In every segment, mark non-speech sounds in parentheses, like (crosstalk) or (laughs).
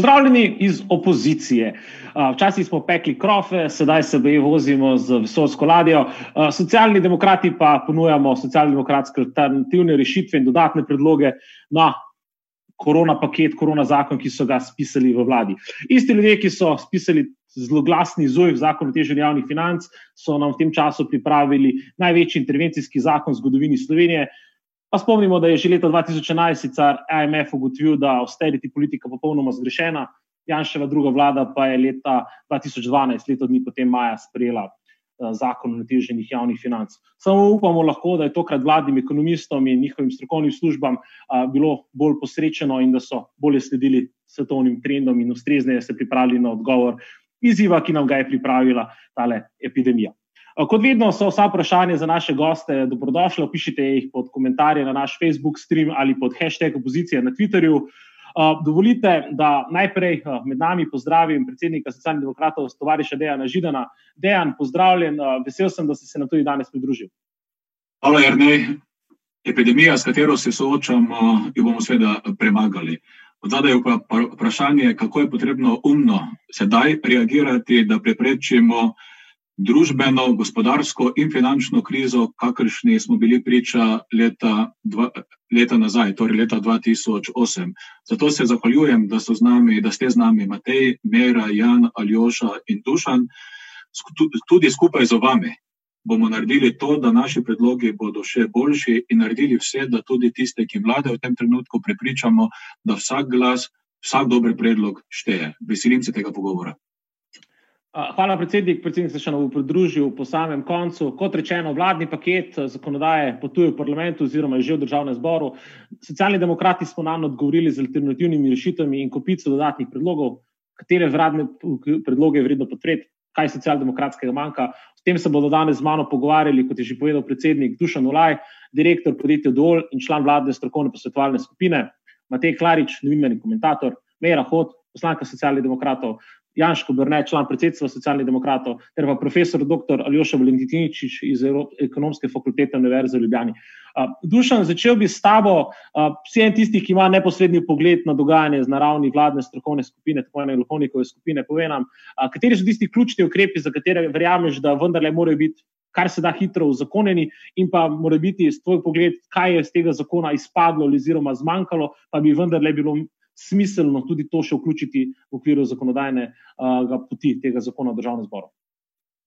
Pozdravljeni iz opozicije. Včasih smo pekli krofe, sedaj se boje vozimo z vesolsko ladjo. Socialni demokrati pa ponujamo socialno-demokratske alternativne rešitve in dodatne predloge na korona paket, korona zakon, ki so ga spisali v vladi. Isti ljudje, ki so spisali zelo glasni ZUJF, zakon o teženju javnih financ, so nam v tem času pripravili največji intervencijski zakon v zgodovini Slovenije, Pa spomnimo, da je že leta 2011 sicer IMF ugotovil, da je austerity politika popolnoma zgrešena, Janševa druga vlada pa je leta 2012, leto dni potem maja, sprejela uh, zakon o nateženih javnih financ. Samo upamo lahko, da je tokrat vladnim ekonomistom in njihovim strokovnim službam uh, bilo bolj posrečeno in da so bolje sledili svetovnim trendom in ustrezneje se pripravili na odgovor izziva, ki nam ga je pripravila tale epidemija. Kot vedno so vsa vprašanja za naše goste dobrodošla. Pišite jih pod komentarje na naš Facebook stream ali pod hashtag opozicija na Twitterju. Dovolite, da najprej med nami pozdravim predsednika socialnih demokratov, tovariša Dejana Židana. Dejan, pozdravljen, vesel sem, da si se nam tudi danes pridružil. Hvala, Jrnej. Epidemija, s katero se soočamo, jo bomo seveda premagali. Zadaj je pa vprašanje, kako je potrebno umno sedaj reagirati, da preprečimo družbeno, gospodarsko in finančno krizo, kakršni smo bili priča leta, dva, leta nazaj, torej leta 2008. Zato se zahvaljujem, da, nami, da ste z nami Matej, Mera, Jan, Aljoša in Dušan. Tudi skupaj z vami bomo naredili to, da naši predlogi bodo še boljši in naredili vse, da tudi tiste, ki vladajo v tem trenutku, prepričamo, da vsak glas, vsak dober predlog šteje. Veselim se tega pogovora. Hvala, predsednik. Predsednik se še nam bo pridružil po samem koncu. Kot rečeno, vladni paket zakonodaje potuje v parlamentu oziroma je že v državnem zboru. Socialni demokrati smo nam odgovorili z alternativnimi rešitvami in kopico dodatnih predlogov, katere vradne predloge je vredno podpreti, kaj socialdemokratskega manjka. S tem se bodo danes z mano pogovarjali, kot je že povedal predsednik Dušan Olaj, direktor podjetja Dol in član vladne strokovne posvetovalne skupine, Matej Klarič, novinarni komentator, Mera Hod, poslanka socialnih demokratov, Janško Brne, član predsedstva socialnih demokratov, ter pa profesor dr. Aljoša Valentiničič iz ekonomske fakultete Univerze v Ljubljani. Uh, Dušan, začel bi s tabo, uh, vsi en tisti, ki ima neposredni pogled na dogajanje z naravni vladne strokovne skupine, tako ene Luhovnikove skupine, povedam, uh, kateri so tisti ključni ukrepi, za katere verjameš, da vendarle morajo biti kar se da hitro uzakonjeni in pa mora biti iz tvoj pogled, kaj je iz tega zakona izpadlo oziroma zmanjkalo, pa bi vendarle bilo smiselno tudi to še vključiti v okviru zakonodajnega poti tega zakona v državnem zboru.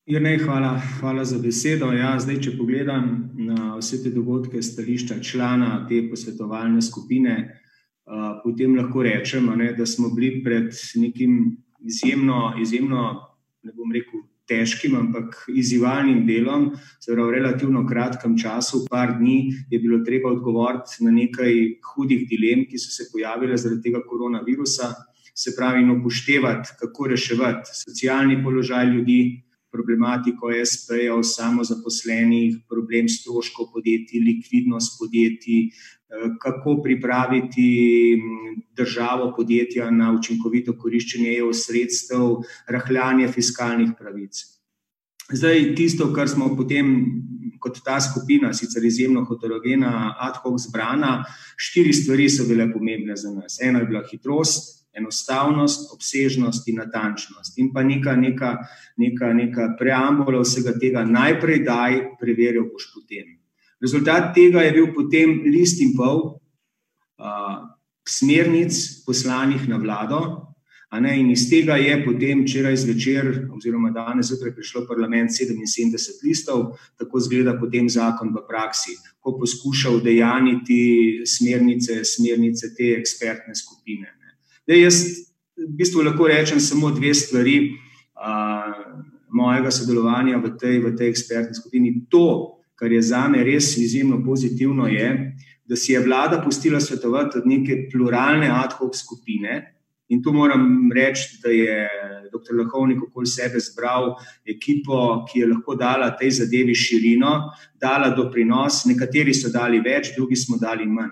Jrnej, hvala, hvala za besedo. Ja, zdaj, če pogledam na vse te dogodke, stališča člana te posvetovalne skupine, potem lahko rečem, ne, da smo bili pred nekim izjemno, izjemno, ne bom rekel, težkim, ampak izzivalnim delom, zelo v relativno kratkem času, par dni, je bilo treba odgovoriti na nekaj hudih dilem, ki so se pojavile zaradi tega koronavirusa, se pravi, in upoštevati, kako reševati socialni položaj ljudi, problematiko SP-jev, samozaposlenih, problem stroškov podjetij, likvidnost podjetij, kako pripraviti državo, podjetja na učinkovito koriščenje EU sredstev, rahljanje fiskalnih pravic. Zdaj, tisto, kar smo potem kot ta skupina, sicer izjemno heterogena, ad hoc zbrana, štiri stvari so bile pomembne za nas. Ena je bila hitrost, enostavnost, obsežnost in natančnost. In pa neka, neka, neka, neka preambula vsega tega, najprej daj, preveril boš potem. Rezultat tega je bil potem list in pol uh, smernic poslanih na vlado, ne, in iz tega je potem včeraj zvečer, oziroma danes zjutraj, prišlo v parlament 77 listov, tako zgleda potem zakon v praksi, ko poskuša udejaniti smernice, smernice te ekspertne skupine. Dej, jaz v bistvu lahko rečem samo dve stvari uh, mojega sodelovanja v tej, v tej ekspertni skupini. To, kar je za me res izjemno pozitivno, je, da si je vlada pustila svetovati od neke pluralne ad hoc skupine. In tu moram reči, da je dr. Lahovnik okoli sebe zbral ekipo, ki je lahko dala tej zadevi širino, dala doprinos, nekateri so dali več, drugi smo dali manj.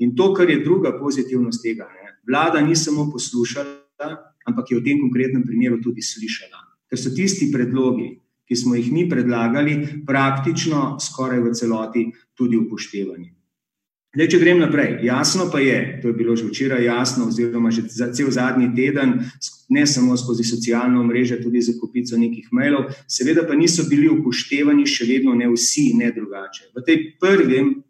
In to, kar je druga pozitivnost tega, ne, vlada ni samo poslušala, ampak je v tem konkretnem primeru tudi slišala. Ker so tisti predlogi, ki smo jih mi predlagali, praktično skoraj v celoti tudi upoštevani. Zdaj, če grem naprej, jasno pa je, to je bilo že včeraj jasno, oziroma že za cel zadnji teden, ne samo skozi socialno mrežo, tudi za kupico nekih mailov, seveda pa niso bili upoštevani še vedno ne vsi, ne drugače. V tej prvem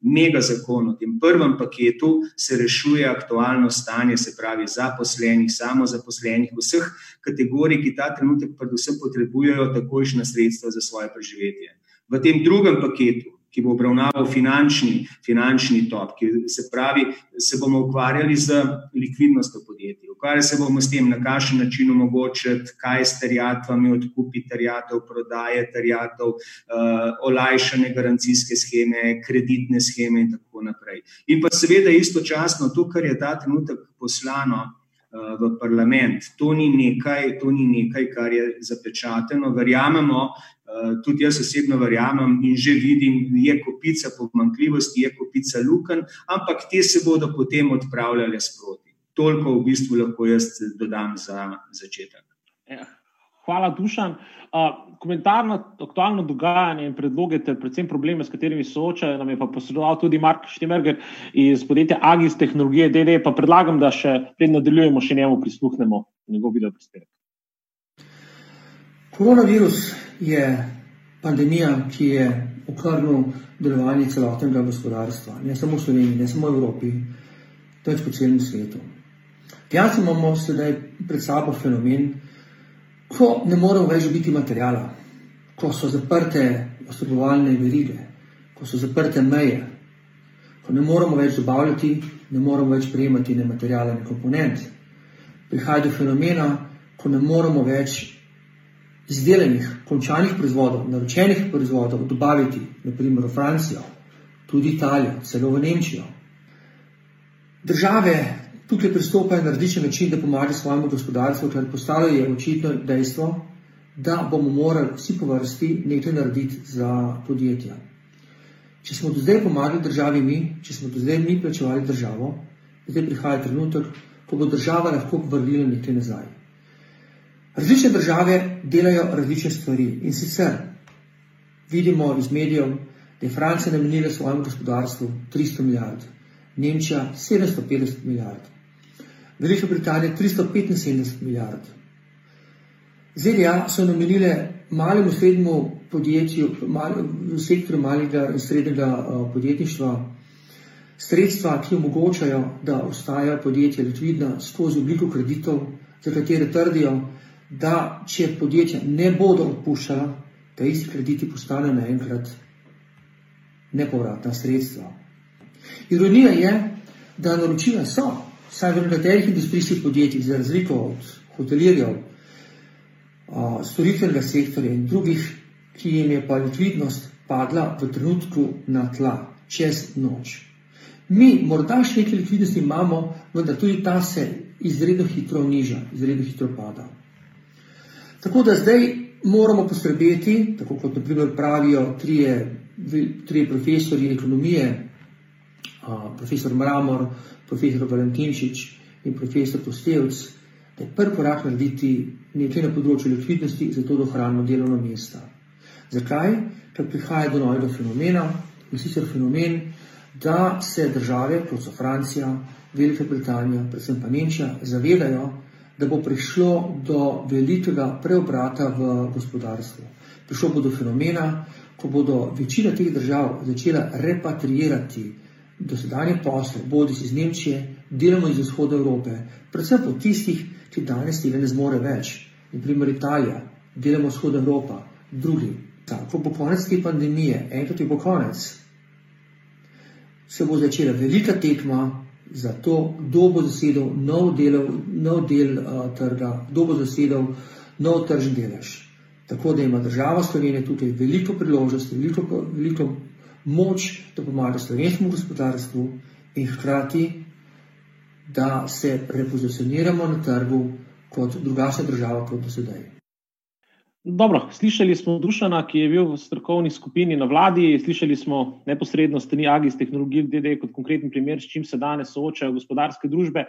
mega zakonu, v tem prvem paketu se rešuje aktualno stanje, se pravi zaposlenih, samozaposlenih, vseh kategorij, ki ta trenutek predvsem potrebujejo takojšnja sredstva za svoje preživetje. V tem drugem paketu ki bo obravnaval finančni, finančni top, ki se pravi, se bomo ukvarjali z likvidnostjo podjetij. Ukvarjali se bomo s tem, na kakšen način omogočiti, kaj s terjatvami, odkupi terjatov, prodaje terjatov, uh, olajšane garancijske scheme, kreditne scheme in tako naprej. In pa seveda istočasno to, kar je ta trenutek poslano. Eh, v parlament. To ni, nekaj, to ni nekaj, kar je zapečateno. Verjamemo, Eh, tudi jaz osebno verjamem in že vidim, da je kopica pomankljivosti, je kopica luken, ampak te se bodo potem odpravljale sproti. Toliko v bistvu lahko jaz dodam za začetek. Ja. Hvala, Dušan. Uh, komentar na aktualno dogajanje in predloge, ter predvsem probleme, s katerimi se soočajo, nam je posredoval tudi Mark Štemerger iz podjetja Agis Tehnologije DD. Pa predlagam, da še pred nadaljujemo, še njemu prisluhnemo njegov video prispevek. Koronavirus je pandemija, ki je okrnil delovanje celotnega gospodarstva, ne samo v Sloveniji, ne samo v Evropi, temveč po celem svetu. Jasno imamo sedaj pred sabo fenomen, ko ne moremo več biti materijala, ko so zaprte oskrbovalne verige, ko so zaprte meje, ko ne moremo več dobavljati, ne moremo več prejemati nematerialne komponente. Prihaja do fenomena, ko ne moremo več izdelanih, končanih proizvodov, naročenih proizvodov dobaviti, naprimer v Francijo, tudi Italijo, celo v Nemčijo. Države tukaj pristopajo na različen način, da pomagajo svojemu gospodarstvu, ker postalo je očitno dejstvo, da bomo morali vsi po vrsti nekaj narediti za podjetja. Če smo do zdaj pomagali državi mi, če smo do zdaj mi plačevali državo, zdaj prihaja trenutek, ko bo država lahko vrnila nekaj nazaj. Različne države delajo različne stvari in sicer vidimo iz medijev, da je Francija namenila svojemu gospodarstvu 300 milijard, Nemčija 750 milijard, Velika Britanija 375 milijard. ZDA so namenile malemu srednjemu podjetju, mal, sektorju malega in srednjega podjetništva sredstva, ki omogočajo, da ostajajo podjetja likvidna skozi obliko kreditov, za katere trdijo, da če podjetja ne bodo odpuščala, da isti krediti postanejo naenkrat nepovratna sredstva. Ironija je, da naročila so, saj v nekaterih industrijskih podjetjih, za razliko od hotelirjev, storitvenega sektorja in drugih, ki jim je pa likvidnost padla v trenutku na tla, čez noč. Mi morda še nekaj likvidnosti imamo, vendar tudi ta se izredno hitro niža, izredno hitro pada. Tako da zdaj moramo poskrbeti, tako kot naprimer pravijo trije, trije profesori ekonomije, profesor Mramor, profesor Valentinčič in profesor Postevc, da je prvi korak narediti nekaj na področju likvidnosti, zato da ohranimo delovno mesta. Zakaj? Ker prihaja do novega fenomena in sicer fenomen, da se države, kot so Francija, Velika Britanija, predvsem pa Nemčija, zavedajo, da bo prišlo do velikega preobrata v gospodarstvu. Prišlo bo do fenomena, ko bodo večina teh držav začela repatriirati dosedanje posle, bodi iz Nemčije, deloma iz vzhoda Evrope, predvsem po tistih, ki danes tega ne zmore več, naprimer Italija, deloma vzhoda Evropa, drugi. Ko bo konec te pandemije, enkrat je bo konec, se bo začela velika tekma za to, kdo bo zasedel nov, delov, nov del uh, trga, kdo bo zasedel nov tržni delež. Tako da ima država Slovenija tukaj veliko priložnosti, veliko, veliko moč, da pomaga slovenskemu gospodarstvu in hkrati, da se repozicioniramo na trgu kot drugačna država kot do sedaj. Dobro, slišali smo Dušana, ki je bil v strokovni skupini na vladi, slišali smo neposredno strani Agis tehnologij, DD kot konkreten primer, s čim se danes soočajo gospodarske družbe.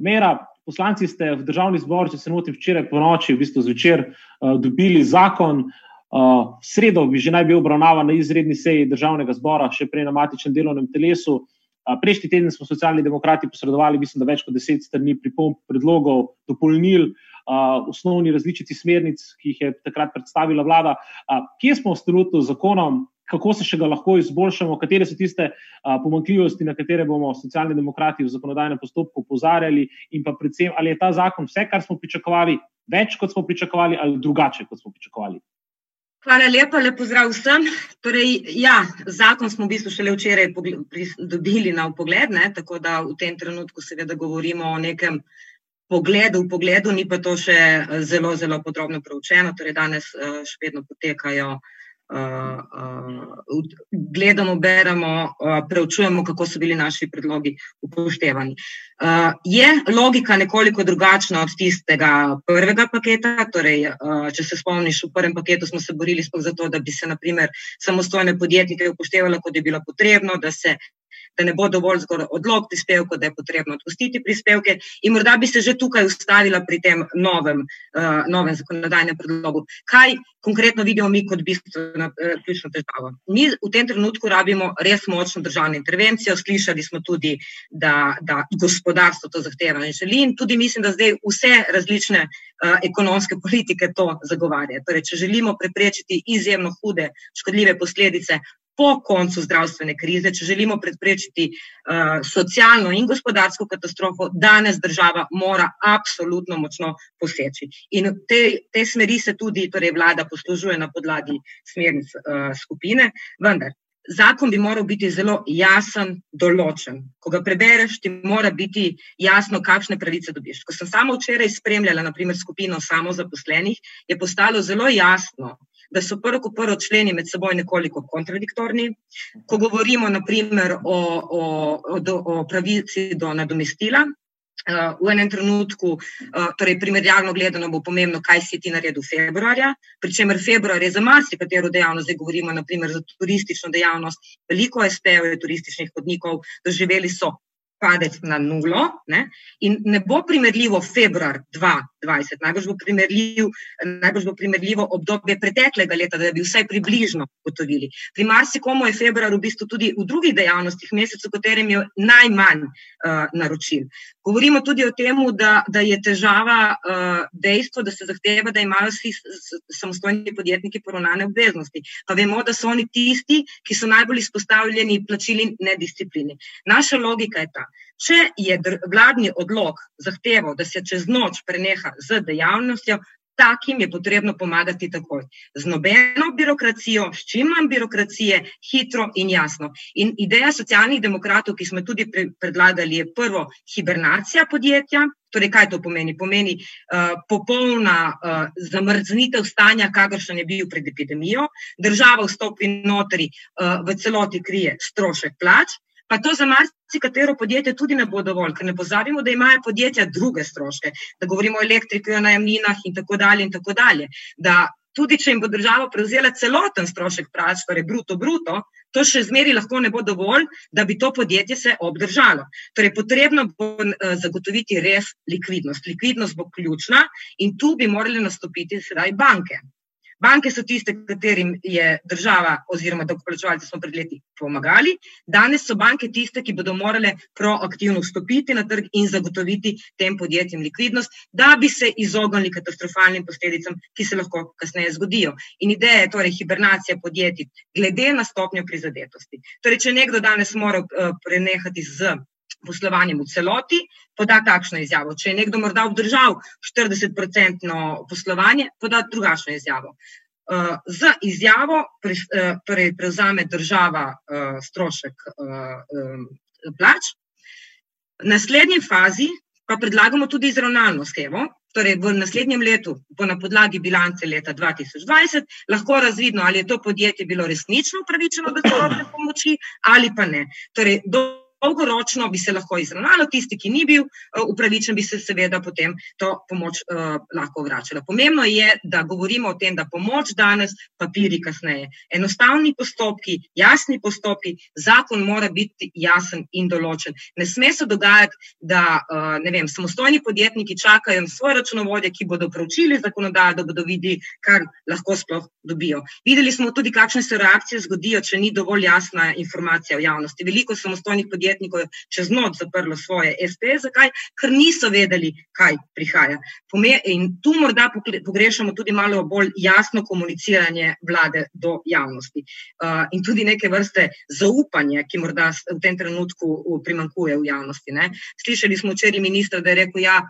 Mera, poslanci ste v državni zbor, če se motim, včeraj po noči, v bistvu zvečer, uh, dobili zakon. Uh, sredo bi že naj bil obravnavan na izredni seji državnega zbora, še prej na matičnem delovnem telesu. Prejšnji teden smo socialni demokrati posredovali, mislim, da več kot deset strani pripomb, predlogov, dopolnil. Uh, osnovni različici smernic, ki jih je takrat predstavila vlada. Uh, kje smo s trenutnim zakonom, kako se še ga lahko izboljšamo, katere so tiste uh, pomankljivosti, na katere bomo socialni demokrati v zakonodajnem postopku upozarjali, in pa predvsem, ali je ta zakon vse, kar smo pričakovali, več kot smo pričakovali, ali drugače kot smo pričakovali. Hvala lepa, lepo zdrav vsem. Torej, ja, zakon smo v bistvu šele včeraj dobili na pogled, ne, tako da v tem trenutku seveda govorimo o nekem pogledu, v pogledu, ni pa to še zelo, zelo podrobno preučeno. Torej, danes še vedno potekajo uh, uh, gledamo, beremo, uh, preučujemo, kako so bili naši predlogi upoštevani. Uh, je logika nekoliko drugačna od tistega prvega paketa. Torej, uh, če se spomniš, v prvem paketu smo se borili za to, da bi se naprimer samostojne podjetnike upoštevalo, kot je bilo potrebno, da se da ne bo dovolj zgolj odlog prispevkov, da je potrebno odpustiti prispevke. In morda bi se že tukaj ustavila pri tem novem, uh, novem zakonodajnem predlogu. Kaj konkretno vidimo mi kot bistveno uh, ključno težavo? Mi v tem trenutku rabimo res močno državno intervencijo. Slišali smo tudi, da, da gospodarstvo to zahteva in želi. In tudi mislim, da zdaj vse različne uh, ekonomske politike to zagovarjajo. Torej, če želimo preprečiti izjemno hude, škodljive posledice po koncu zdravstvene krize, če želimo predprečiti uh, socialno in gospodarsko katastrofo, danes država mora absolutno močno poseči. In te, te smeri se tudi torej vlada poslužuje na podlagi smernic uh, skupine, vendar. Zakon bi moral biti zelo jasen, določen. Ko ga prebereš, ti mora biti jasno, kakšne pravice dobiš. Ko sem samo včeraj spremljala, naprimer, skupino samozaposlenih, je postalo zelo jasno, da so prvo kot prvo členi med seboj nekoliko kontradiktorni. Ko govorimo naprimer o, o, o, o pravici do nadomestila, uh, v enem trenutku, uh, torej primerjalno gledano, bo pomembno, kaj si ti naredil februarja, pri čemer februar je za marsikatero dejavnost, zdaj govorimo naprimer za turistično dejavnost, veliko SPO-jev, turističnih hodnikov, doživeli so padec na nulo ne? in ne bo primerljivo februar 2020, najbolj bo, primerljiv, najbolj bo primerljivo obdobje preteklega leta, da bi vsaj približno gotovili. Pri marsikomu je februar v bistvu tudi v drugih dejavnostih mesec, v katerem je najmanj uh, naročil. Govorimo tudi o tem, da, da je težava uh, dejstvo, da se zahteva, da imajo vsi samostojni podjetniki poravnane obveznosti. Pa vemo, da so oni tisti, ki so najbolj izpostavljeni plačili nedisciplini. Naša logika je ta. Če je vladni odlog zahteval, da se čez noč preneha z dejavnostjo, takim je potrebno pomagati takoj. Z nobeno birokracijo, s čim manj birokracije, hitro in jasno. In ideja socialnih demokratov, ki smo tudi predlagali, je prvo hibernacija podjetja. Torej, kaj to pomeni? Pomeni uh, popolna uh, zamrznitev stanja, kakršen je bil pred epidemijo, država vstopi notri, uh, v celoti krije strošek plač, pa to za marsikatero podjetje tudi ne bo dovolj, ker ne pozabimo, da imajo podjetja druge stroške, da govorimo o elektriki, o najemninah in tako dalje. In tako dalje. Da tudi, če jim bo država prevzela celoten strošek plač, torej bruto, bruto, to še zmeri lahko ne bo dovolj, da bi to podjetje se obdržalo. Torej, potrebno bo eh, zagotoviti res likvidnost. Likvidnost bo ključna in tu bi morali nastopiti sedaj banke. Banke so tiste, katerim je država oziroma dokoplačevalci smo pred leti pomagali. Danes so banke tiste, ki bodo morale proaktivno vstopiti na trg in zagotoviti tem podjetjem likvidnost, da bi se izognili katastrofalnim posledicam, ki se lahko kasneje zgodijo. In ideja je torej hibernacija podjetij glede na stopnjo prizadetosti. Torej, če nekdo danes mora uh, prenehati z poslovanjem v celoti, poda takšno izjavo. Če je nekdo morda obdržal 40-odstotno poslovanje, poda drugačno izjavo. Uh, z izjavo pre, uh, torej prevzame država uh, strošek um, plač. V naslednji fazi pa predlagamo tudi izravnalno schemo. Torej, v naslednjem letu bo na podlagi bilance leta 2020 lahko razvidno, ali je to podjetje bilo resnično upravičeno do celotne pomoči ali pa ne. Torej, do dolgoročno bi se lahko izravnalo, tisti, ki ni bil uh, upravičen, bi se seveda potem to pomoč uh, lahko vračala. Pomembno je, da govorimo o tem, da pomoč danes, papiri kasneje. Enostavni postopki, jasni postopki, zakon mora biti jasen in določen. Ne sme se dogajati, da uh, ne vem, samostojni podjetniki čakajo na svoje računovodje, ki bodo preučili zakonodajo, da bodo videli, kar lahko sploh dobijo. Videli smo tudi, kakšne se reakcije zgodijo, če ni dovolj jasna informacija v javnosti. Veliko samostojnih podjetij podjetnikov čez noč zaprlo svoje SP. Zakaj? Ker niso vedeli, kaj prihaja. In tu morda pogrešamo tudi malo bolj jasno komuniciranje vlade do javnosti in tudi neke vrste zaupanje, ki morda v tem trenutku primankuje v javnosti. Ne? Slišali smo včeraj ministra, da je rekel, ja,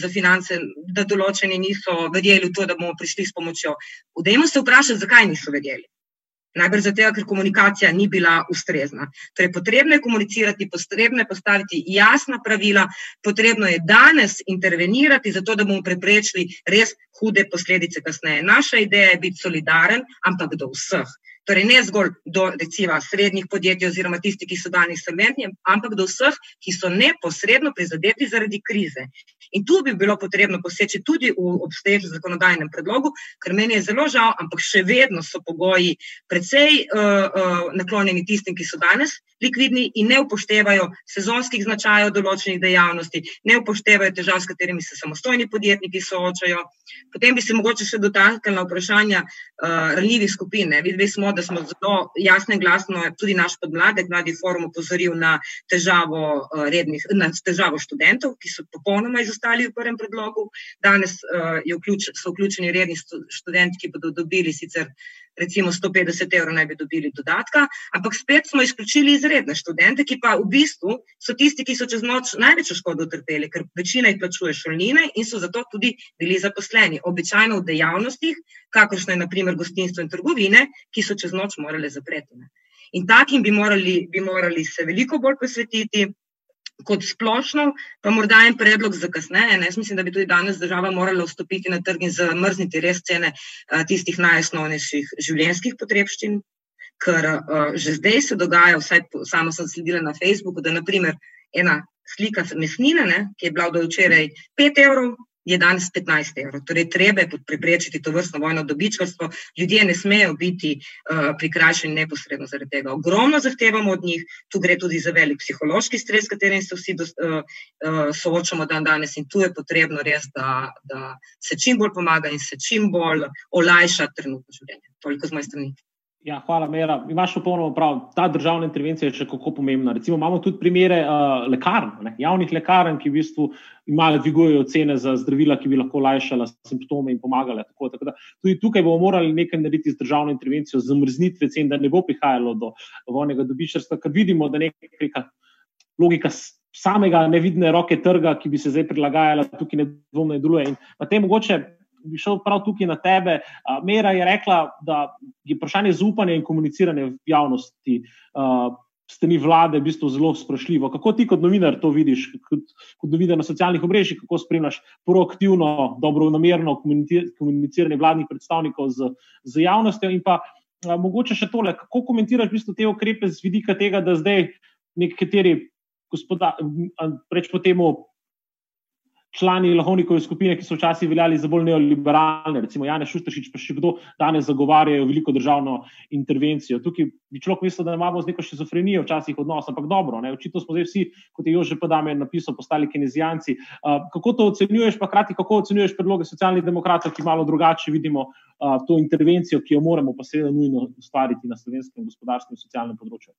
za finance, da določeni niso verjeli v to, da bomo prišli s pomočjo. Vdajmo se vprašati, zakaj niso verjeli. Najbrž zato, ker komunikacija ni bila ustrezna. Torej, potrebno je komunicirati, potrebno je postaviti jasna pravila, potrebno je danes intervenirati, zato da bomo preprečili res hude posledice kasneje. Naša ideja je biti solidaren, ampak do vseh. Torej, ne zgolj do recimo srednjih podjetij oziroma tistih, ki so danes solventni, ampak do vseh, ki so neposredno prizadeti zaradi krize. In tu bi bilo potrebno poseči tudi v obstoječem zakonodajnem predlogu, ker meni je zelo žal, ampak še vedno so pogoji precej uh, uh, naklonjeni tistim, ki so danes likvidni in ne upoštevajo sezonskih značajev določenih dejavnosti, ne upoštevajo težav, s katerimi se samostojni podjetniki soočajo. Potem bi se mogoče še dotaknili na vprašanja uh, ranljivih skupin. Videli smo, da smo zelo jasno in glasno, tudi naš podmladek, mladi forum, opozoril na težavo, uh, rednih, na težavo študentov, ki so popolnoma izostali v prvem predlogu. Danes uh, vključ, so vključeni redni študenti, ki bodo dobili sicer recimo 150 evrov naj bi dobili dodatka, ampak spet smo izključili izredne študente, ki pa v bistvu so tisti, ki so čez noč največjo škodo utrpeli, ker večina jih plačuje šolnine in so zato tudi bili zaposleni, običajno v dejavnostih, kakršno je naprimer gostinstvo in trgovine, ki so čez noč morali zapreti. In takim bi morali, bi morali se veliko bolj posvetiti kot splošno, pa morda en predlog za kasneje. Ne? Jaz mislim, da bi tudi danes država morala vstopiti na trg in zamrzniti res cene a, tistih najosnovnejših življenjskih potrebščin, ker a, že zdaj se dogaja, vsaj sama sem sledila na Facebooku, da naprimer ena slika mesnine, ne, ki je bila do včeraj 5 evrov, je danes 15 evrov. Torej, treba je preprečiti to vrstno vojno dobičkarstvo. Ljudje ne smejo biti uh, prikrajšani neposredno zaradi tega. Ogromno zahtevamo od njih, tu gre tudi za velik psihološki stres, s katerim se vsi do, uh, uh, soočamo dan danes in tu je potrebno res, da, da se čim bolj pomaga in se čim bolj olajša trenutno življenje. Toliko z moje strani. Ja, hvala, Mera. Imaš popolnoma prav. Ta državna intervencija je še kako pomembna. Recimo, imamo tudi primere uh, lekarn, ne, javnih lekarn, ki v bistvu imajo, dvigujejo cene za zdravila, ki bi lahko lajšala simptome in pomagale. Tako, tako da, tudi tukaj bomo morali nekaj narediti z državno intervencijo, zamrznitve cen, da ne bo prihajalo do vojnega dobičarstva, ker vidimo, da neka logika. Samega nevidne roke trga, ki bi se zdaj prilagajala, tukaj ne dvomno deluje. In na tem mogoče bi šel prav tukaj na tebe. Mera je rekla, da je vprašanje zaupanja in komuniciranja v javnosti. Strani vlade v bistvu zelo sprašljivo. Kako ti, kot novinar, to vidiš, kot, kot novinar na socialnih omrežjih, kako spremljaš proaktivno, dobro namerno komuniciranje vladnih predstavnikov z, z javnostjo? In pa a, mogoče še tole, kako komentiraš v bistvu te ukrepe z vidika tega, da zdaj nekateri gospodarji, reč po temu, člani lahovnikove skupine, ki so včasih veljali za bolj neoliberalne, recimo Janez Šustršič, pa še kdo danes zagovarjajo veliko državno intervencijo. Tukaj bi človek mislil, da imamo z neko šizofrenijo včasih odnos, ampak dobro, ne? očitno smo zdaj vsi, kot je Jože Padame napisal, postali kinezijanci. Uh, kako to ocenjuješ, pa krati, kako ocenjuješ predloge socialnih demokratov, ki malo drugače vidimo uh, to intervencijo, ki jo moramo pa seveda nujno ustvariti na slovenskem gospodarskem in socialnem področju?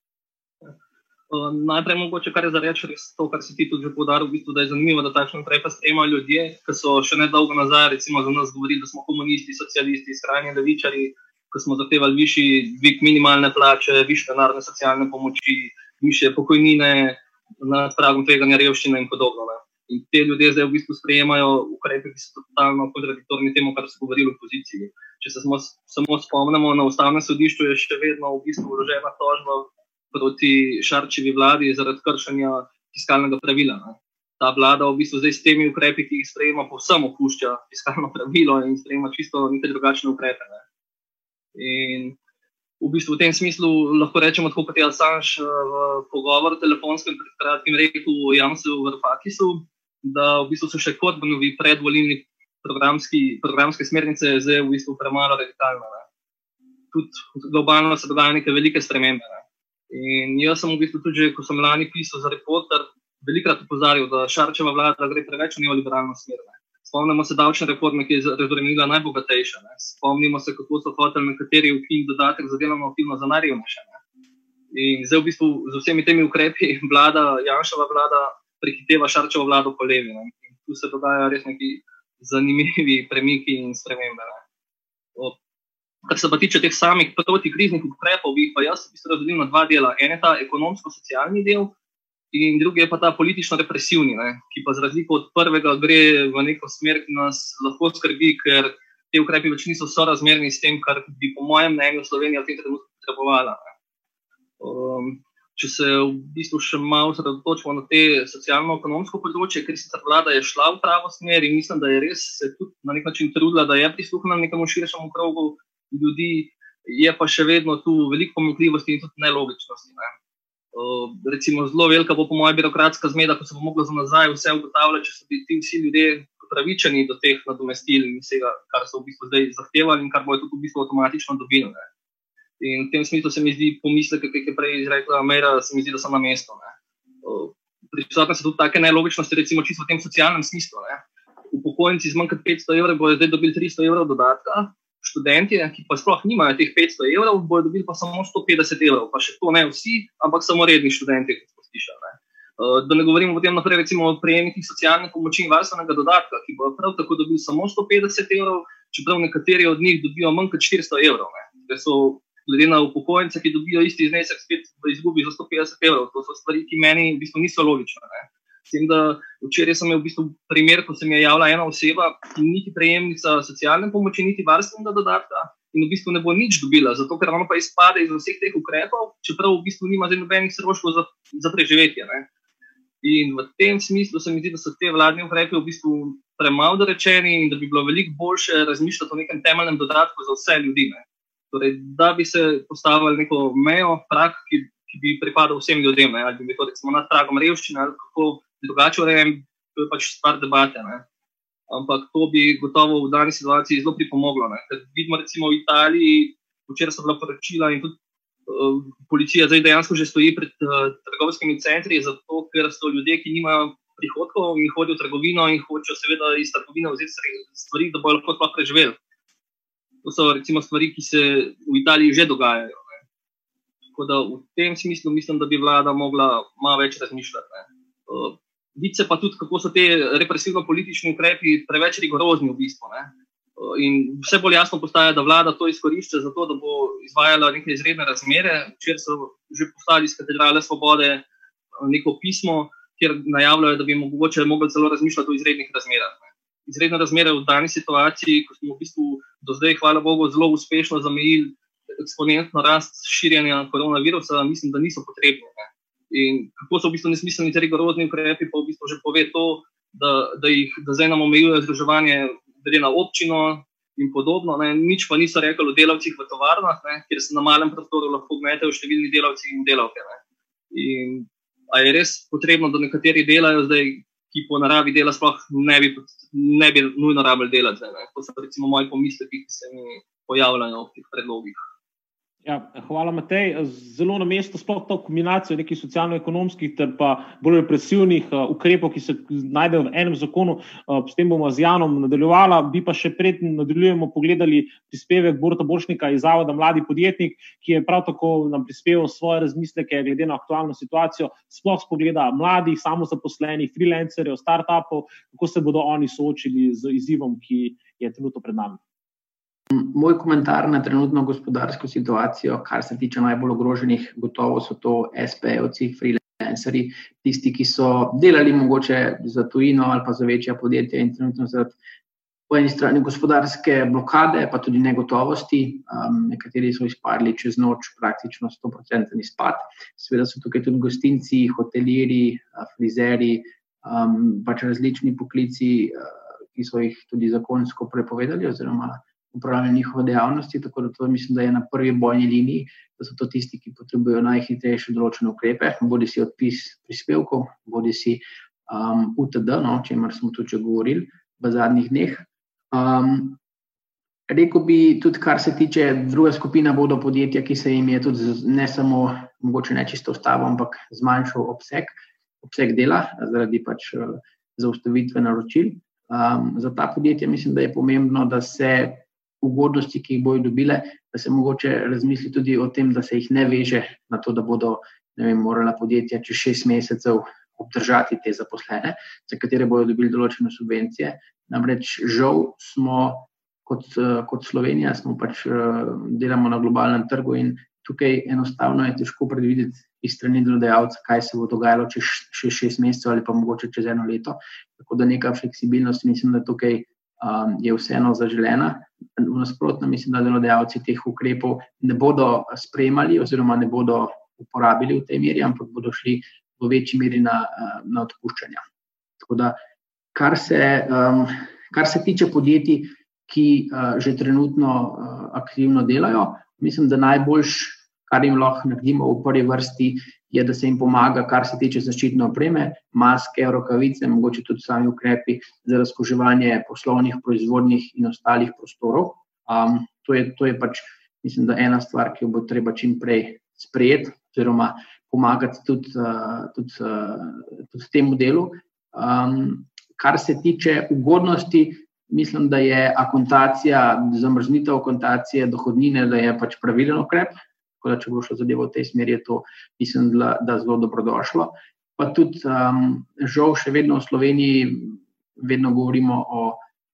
Uh, najprej, mogoče, kar je za reči, je to, kar si ti tudi podaril, v bistvu, da je zanimivo, da takšne ukrepe sprejemajo ljudje, ki so še nedolgo nazaj, recimo, za nas govorili, da smo komunisti, socialisti, skrajni levičari, ki smo zahtevali višji dvig minimalne plače, više denarne socialne pomoči, više pokojnine, nad pragom tveganja revščine in podobno. Ne. In te ljudje zdaj v bistvu sprejemajo ukrepe, ki so totalno kontradiktorni temu, kar so govorili v opoziciji. Če se smo, samo spomnimo, na ustavnem sodišču je še vedno v bistvu vložena tožba proti Šarčevi vladi zaradi kršenja fiskalnega pravila. Ne. Ta vlada v bistvu zdaj s temi ukrepi, ki jih sprejema, povsem opušča fiskalno (laughs) pravilo in sprejema čisto neke drugačne ukrepe. Ne. In v bistvu v tem smislu lahko rečemo, tako kot je Assange v pogovoru telefonskem pred kratkim rekel Jansu Vrfakisu, da v bistvu so še kot bonovi predvolilni programske smernice zdaj v bistvu premalo radikalne. Ne. Tudi globalno se dogajajo neke velike spremembe. Ne. In jaz sem v bistvu tudi, ko sem lani pisal za reporter, velikrat opozarjal, da Šarčeva vlada gre preveč v neoliberalno smer. Ne. Spomnimo se davčne reforme, ki je razbremenila najbogatejše. Ne. Spomnimo se, kako so hoteli nekateri ukiniti dodatek za delovno aktivnost za najrevnejše. In zdaj v bistvu z vsemi temi ukrepi (laughs) vlada, Janšova vlada, prehiteva Šarčevo vlado po levi. Ne. In tu se dogajajo res neki zanimivi premiki in spremembe. Kar se pa tiče teh samih protikriznih ukrepov, bi pa jaz v bistvu razdelil na dva dela. En je ta ekonomsko-socialni del, in drugi je pa ta politično-represivni, ki pa za razliko od prvega gre v neko smer, ki nas lahko skrbi, ker te ukrepi več niso sorazmerni s tem, kar bi, po mojem mnenju, Slovenija v tem trenutku potrebovala. Um, če se v bistvu še malo osredotočimo na te socialno-ekonomsko področje, ker sicer vlada je šla v pravo smer in mislim, da je res se tudi na nek način trudila, da je prisluhnila nekemu širšemu krogu ljudi, je pa še vedno tu veliko pomanjkljivosti in tudi nelogičnosti. Ne. Uh, recimo, zelo velika bo, po mojem, birokratska zmeda, ko se bo moglo za nazaj vse ugotavljati, če so bili ti vsi ljudje upravičeni do teh nadomestil in vsega, kar so v bistvu zdaj zahtevali in kar bojo tudi v bistvu avtomatično dobili. Ne. In v tem smislu se mi zdi pomislek, ki je prej izrekla Mera, se mi zdi, da so na mestu. Prisotne so tudi take nelogičnosti, recimo čisto v tem socialnem smislu. Ne. Upokojenci z manj kot 500 evrov bodo zdaj dobili 300 evrov dodatka, študenti, ki pa sploh nimajo teh 500 evrov, bodo dobili pa samo 150 evrov, pa še to ne vsi, ampak samo redni študenti, kot smo slišali. Uh, da ne govorimo potem naprej recimo, o prejemnikih socialne pomoči in varstvenega dodatka, ki bodo prav tako dobili samo 150 evrov, čeprav nekateri od njih dobijo manj kot 400 evrov. Ker so glede na upokojence, ki dobijo isti znesek, spet v izgubi za 150 evrov. To so stvari, ki meni v bistvu niso logične. Ne. S tem, da včeraj sem imel v bistvu primer, ko se mi je javila ena oseba, ki ni niti prejemnica socialne pomoči, niti varstvenega dodatka, in v bistvu ne bo nič dobila, zato ker ona pa izpade iz vseh teh ukrepov, čeprav v bistvu nima nobenih stroškov za, za preživetje. Ne. In v tem smislu se mi zdi, da so te vladne ukrepe v bistvu premalo dorečeni in da bi bilo veliko boljše razmišljati o nekem temeljnem dodatku za vse ljudi. Torej, da bi se postavili neko mejo, prak, ki, ki bi pripadal vsem ljudem, ne? ali bi to recimo nad pragom revščine, ali kako drugače urejen, to je pač stvar debate. Ne. Ampak to bi gotovo v dani situaciji zelo pripomoglo. Ne. Ker vidimo, recimo v Italiji, včeraj so bila poročila in tudi uh, policija zdaj dejansko že stoji pred uh, trgovskimi centri, zato ker so ljudje, ki nimajo prihodkov in hodijo v trgovino in hočejo seveda iz trgovine vzeti stvari, da bodo lahko sploh preživeli. To so recimo stvari, ki se v Italiji že dogajajo. Ne. Tako da v tem smislu mislim, da bi vlada mogla malo več razmišljati. Uh, vidi se pa tudi, kako so te represivno-politični ukrepi preveč rigorozni v bistvu. Ne? In vse bolj jasno postaja, da vlada to izkorišča za to, da bo izvajala neke izredne razmere. Včeraj so že poslali iz katedrale Svobode eh, neko pismo, kjer najavljajo, da bi mogoče mogli celo razmišljati o izrednih razmerah. Izredne razmere v dani situaciji, ko smo v bistvu do zdaj, hvala Bogu, zelo uspešno zamejili eksponentno rast širjenja koronavirusa, mislim, da niso potrebne. Ne. In kako so v bistvu nesmiselni ti rigorozni ukrepi, pa v bistvu že pove to, da, da jih da zdaj nam omejuje združevanje glede na občino in podobno. Ne. Nič pa niso rekli o delavcih v tovarnah, ne, kjer se na malem prostoru lahko gmetejo številni delavci in delavke. Ne. In ali je res potrebno, da nekateri delajo zdaj, ki po naravi dela sploh ne bi, ne bi nujno rabili delati. Zdaj, to so recimo moji pomisleki, ki se mi pojavljajo v teh predlogih. Ja, hvala, Matej. Zelo na mestu sploh to kombinacijo nekih socialno-ekonomskih ter pa bolj represivnih uh, ukrepov, ki se najdejo v enem zakonu. Uh, s tem bomo z Janom nadaljevala. Bi pa še pred nadaljujemo pogledali prispevek Borta Boršnika iz Zavoda Mladi podjetnik, ki je prav tako nam prispeval svoje razmisleke glede na aktualno situacijo, sploh s pogleda mladih, samozaposlenih, freelancerjev, startupov, kako se bodo oni soočili z izzivom, ki je trenutno pred nami. Moj komentar na trenutno gospodarsko situacijo, kar se tiče najbolj ogroženih, gotovo so to SP-ovci, freelanceri, tisti, ki so delali mogoče za tujino ali pa za večja podjetja in trenutno zaradi po eni strani gospodarske blokade, pa tudi negotovosti. Um, nekateri so izpadli čez noč, praktično 100% izpad. Seveda so tukaj tudi gostinci, hoteliri, frizeri, um, pač različni poklici, uh, ki so jih tudi zakonsko prepovedali oziroma upravljanje njihove dejavnosti. Tako da to mislim, da je na prvi bojni liniji, da so to tisti, ki potrebujejo najhitrejše določene ukrepe, bodi si odpis prispevkov, bodi si um, UTD, no, o čemer smo tudi govorili v zadnjih dneh. Um, Rekl bi tudi, kar se tiče druge skupine, bodo podjetja, ki se jim je tudi ne samo mogoče nečisto ustavo, ampak zmanjšal obseg, obseg dela zaradi pač uh, zaustavitve naročil. Um, za ta podjetja mislim, da je pomembno, da se ugodnosti, ki jih bodo dobile, da se mogoče razmisli tudi o tem, da se jih ne veže na to, da bodo vem, morala podjetja čez šest mesecev obdržati te zaposlene, za katere bodo dobili določene subvencije. Namreč žal smo. Kot, kot Slovenija smo pač delamo na globalnem trgu in tukaj enostavno je težko predvideti iz strani delodajalca, kaj se bo dogajalo čez še šest mesecev ali pa mogoče čez eno leto. Tako da neka fleksibilnost, mislim, da tukaj um, je vseeno zaželena. V nasprotnem, mislim, da delodajalci teh ukrepov ne bodo sprejemali oziroma ne bodo uporabili v tej meri, ampak bodo šli v večji meri na, na odpuščanja. Tako da, kar se, um, kar se tiče podjetij, ki uh, že trenutno uh, aktivno delajo, mislim, da najboljš, kar jim lahko naredimo v prvi vrsti, je, da se jim pomaga, kar se tiče zaščitne opreme, maske, rokavice, mogoče tudi sami ukrepi za razkoževanje poslovnih, proizvodnih in ostalih prostorov. Um, to, je, to je pač, mislim, da ena stvar, ki jo bo treba čim prej sprejeti, oziroma pomagati tudi, uh, tudi, uh, tudi temu delu. Um, kar se tiče ugodnosti, mislim, da je akontacija, zamrznitev akontacije dohodnine, da je pač pravilen ukrep. Tako da, če bo šlo zadevo v tej smeri, je to, mislim, da, da zelo dobrodošlo. Pa tudi, um, žal, še vedno v Sloveniji, vedno govorimo o,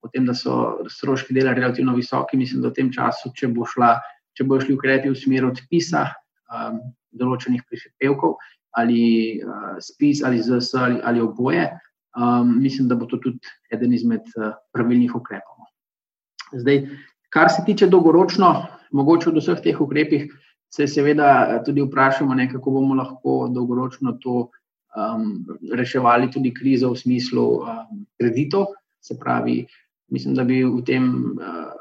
o tem, da so stroški dela relativno visoki. Mislim, da v tem času, če bo šla, če bo šli ukrepi v smer odpisa um, določenih prispevkov ali uh, spis ali ZS ali, ali oboje, um, mislim, da bo to tudi eden izmed uh, pravilnih ukrepov. Zdaj, kar se tiče dolgoročno, mogoče od vseh teh ukrepih se seveda eh, tudi vprašamo, ne, kako bomo lahko dolgoročno to um, reševali, tudi krizo v smislu um, kreditov. Se pravi, mislim, da bi v tem uh,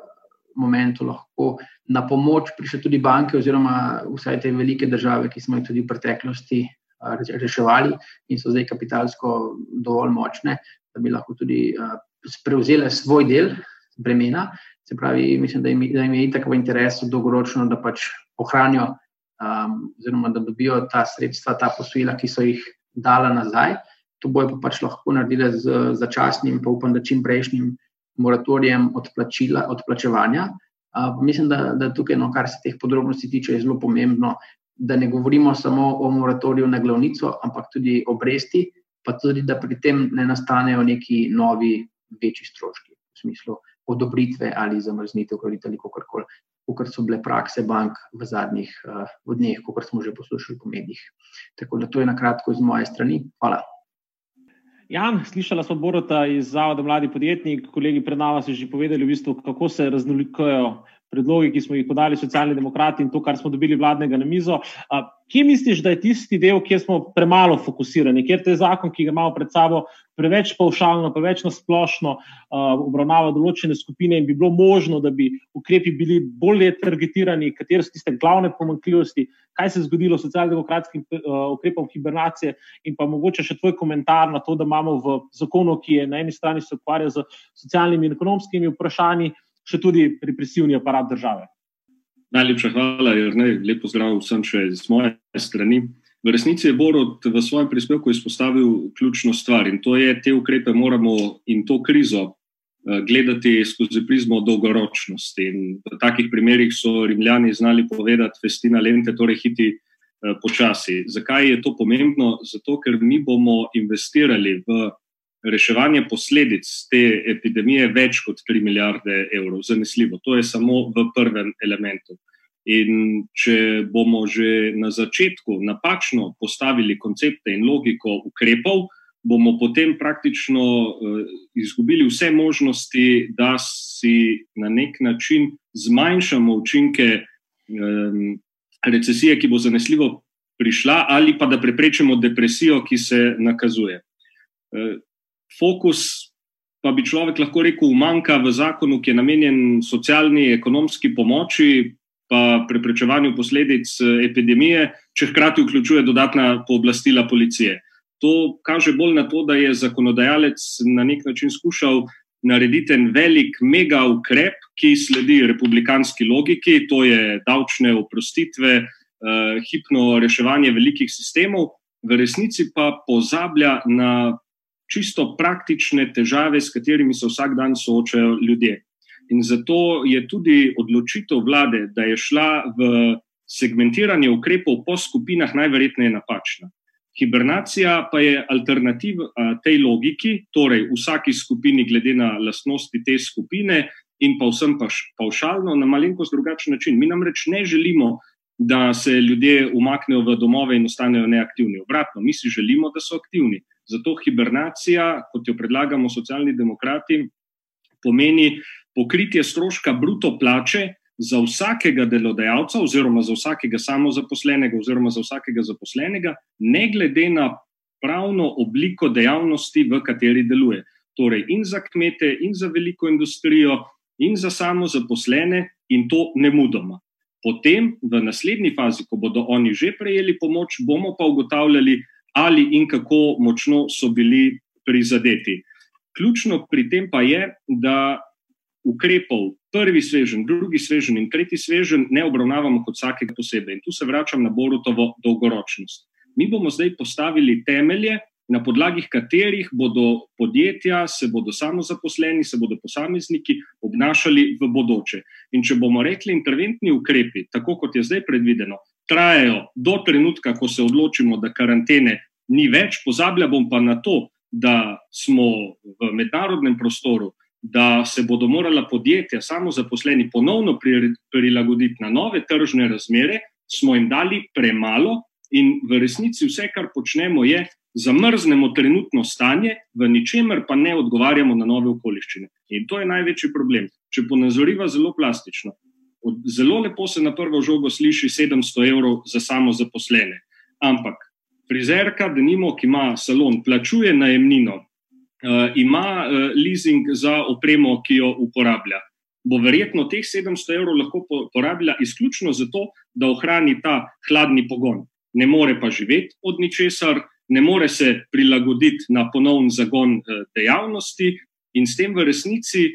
momentu lahko na pomoč prišle tudi banke, oziroma vsaj te velike države, ki smo jih tudi v preteklosti uh, reševali in so zdaj kapitalsko dovolj močne, da bi lahko tudi uh, prevzele svoj del bremena. Se pravi, mislim, da jim, da jim je itak v interesu dolgoročno, da pač ohranijo, um, oziroma da dobijo ta sredstva, ta posojila, ki so jih dala nazaj. To bojo pa pač lahko naredili z začasnim, pa upam, da čim prejšnjim moratorijem odplačila, odplačevanja. Uh, mislim, da, da tukaj, no, kar se teh podrobnosti tiče, je zelo pomembno, da ne govorimo samo o moratoriju na glavnico, ampak tudi o obresti, pa tudi, da pri tem ne nastanejo neki novi, večji stroški v smislu odobritve ali zamrznitev kredita ali kako koli kot so bile prakse bank v zadnjih uh, dneh, kot smo že poslušali po medijih. Tako da to je na kratko z moje strani. Hvala. Jan, slišala smo Borota iz Zavoda Mladi podjetnik, kolegi pred nami so že povedali, v bistvu, kako se raznolikujejo predlogi, ki smo jih podali socialni demokrati in to, kar smo dobili vladnega na mizo. Kje misliš, da je tisti del, kjer smo premalo fokusirani, kjer je zakon, ki ga imamo pred sabo, preveč paušalno, preveč nasplošno obravnava določene skupine in bi bilo možno, da bi ukrepi bili bolje targetirani, katere so tiste glavne pomankljivosti, kaj se je zgodilo s socialdemokratskim ukrepom hibernacije in pa mogoče še tvoj komentar na to, da imamo v zakonu, ki je na eni strani se ukvarja z socialnimi in ekonomskimi vprašanji, še tudi represivni aparat države. Najlepša hvala, Jrnej. Lepo zdrav vsem še z moje strani. V resnici je Borod v svojem prispevku izpostavil ključno stvar in to je, te ukrepe moramo in to krizo eh, gledati skozi prizmo dolgoročnosti. In v takih primerih so rimljani znali povedati, festina lente, torej hiti eh, počasi. Zakaj je to pomembno? Zato, ker mi bomo investirali v reševanje posledic te epidemije več kot 3 milijarde evrov, zanesljivo. To je samo v prvem elementu. In če bomo že na začetku napačno postavili koncepte in logiko ukrepov, bomo potem praktično uh, izgubili vse možnosti, da si na nek način zmanjšamo učinke um, recesije, ki bo zanesljivo prišla, ali pa da preprečimo depresijo, ki se nakazuje. Fokus, pa bi človek lahko rekel, umanka v zakonu, ki je namenjen socialni, ekonomski pomoči, pa preprečevanju posledic eh, epidemije, če hkrati vključuje dodatna pooblastila policije. To kaže bolj na to, da je zakonodajalec na nek način skušal narediti en velik mega ukrep, ki sledi republikanski logiki, to je davčne oprostitve, eh, hipno reševanje velikih sistemov, v resnici pa pozablja na čisto praktične težave, s katerimi se vsak dan soočajo ljudje. In zato je tudi odločitev vlade, da je šla v segmentiranje ukrepov po skupinah, najverjetneje napačna. Hibernacija pa je alternativa tej logiki, torej vsaki skupini, glede na lastnosti te skupine, in pa vsem paušalno, na malenkost drugačen način. Mi namreč ne želimo, da se ljudje umaknejo v domove in ostanejo neaktivni. Obratno, mi si želimo, da so aktivni. Zato hibernacija, kot jo predlagamo socialni demokrati, pomeni pokritje stroška bruto plače za vsakega delodajalca, oziroma za vsakega samozaposlenega, oziroma za vsakega zaposlenega, ne glede na pravno obliko dejavnosti, v kateri deluje. Torej, in za kmete, in za veliko industrijo, in za samozaposlene, in to ne mudoma. Potem, v naslednji fazi, ko bodo oni že prejeli pomoč, bomo pa ugotavljali, ali in kako močno so bili prizadeti. Ključno pri tem pa je, da ukrepov, prvi svežen, drugi svežen in tretji svežen, ne obravnavamo kot vsakega posebej. In tu se vračam na Borutovo dolgoročnost. Mi bomo zdaj postavili temelje, na podlagi katerih bodo podjetja, se bodo samozaposleni, se bodo posamezniki obnašali v bodoče. In če bomo rekli, interventni ukrepi, tako kot je zdaj predvideno, trajajo do trenutka, ko se odločimo, da karantene ni več, pozabljam pa na to, da smo v mednarodnem prostoru, da se bodo morala podjetja, samo zaposleni, ponovno prilagoditi na nove tržne razmere, smo jim dali premalo, in v resnici vse, kar počnemo, je, zamrznemo trenutno stanje, v ničemer pa ne odgovarjamo na nove okoliščine. In to je največji problem. Če ponazoriva zelo plastično, zelo lepo se na prvo žogo sliši 700 evrov za samo zaposlene. Ampak frizerka, da nimo, ki ima salon, plačuje najemnino, uh, ima uh, leasing za opremo, ki jo uporablja. Bo verjetno teh 700 evrov lahko porabila izključno zato, da ohrani ta hladni pogon. Ne more pa živeti od ničesar, ne more se prilagoditi na ponovni zagon uh, dejavnosti, in s tem v resnici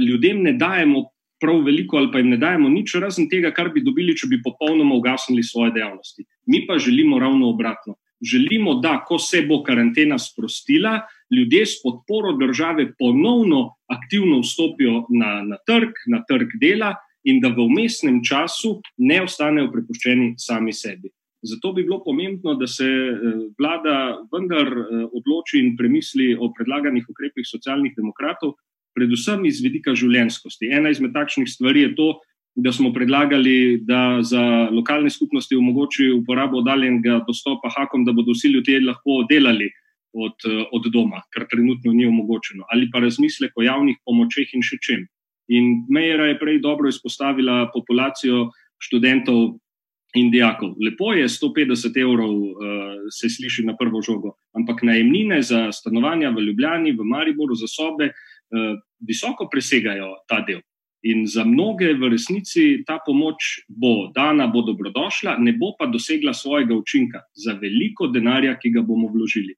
ljudem ne dajemo prav veliko, ali pa jim ne dajemo nič, razen tega, kar bi dobili, če bi popolnoma ugasnili svoje dejavnosti. Mi pa želimo ravno obratno. Želimo, da ko se bo karantena sprostila, ljudje s podporo države ponovno aktivno vstopijo na, na trg, na trg dela in da v umestnem času ne ostanejo prepuščeni sami sebi. Zato bi bilo pomembno, da se eh, vlada vendar eh, odloči in premisli o predlaganih ukrepih socialnih demokratov, predvsem iz vidika življenskosti. Ena izmed takšnih stvari je to, da smo predlagali, da za lokalne skupnosti omogoči uporabo oddaljenega dostopa hakom, da bodo vsi ljudje lahko delali od, od doma, kar trenutno ni omogočeno, ali pa razmislek o javnih pomočeh in še čem. In Mejera je prej dobro izpostavila populacijo študentov in dijakov. Lepo je 150 evrov, uh, se sliši na prvo žogo, ampak najemnine za stanovanja v Ljubljani, v Mariboru, za sobe, uh, visoko presegajo ta del. In za mnoge v resnici ta pomoč bo dana, bo dobrodošla, ne bo pa dosegla svojega učinka za veliko denarja, ki ga bomo vložili.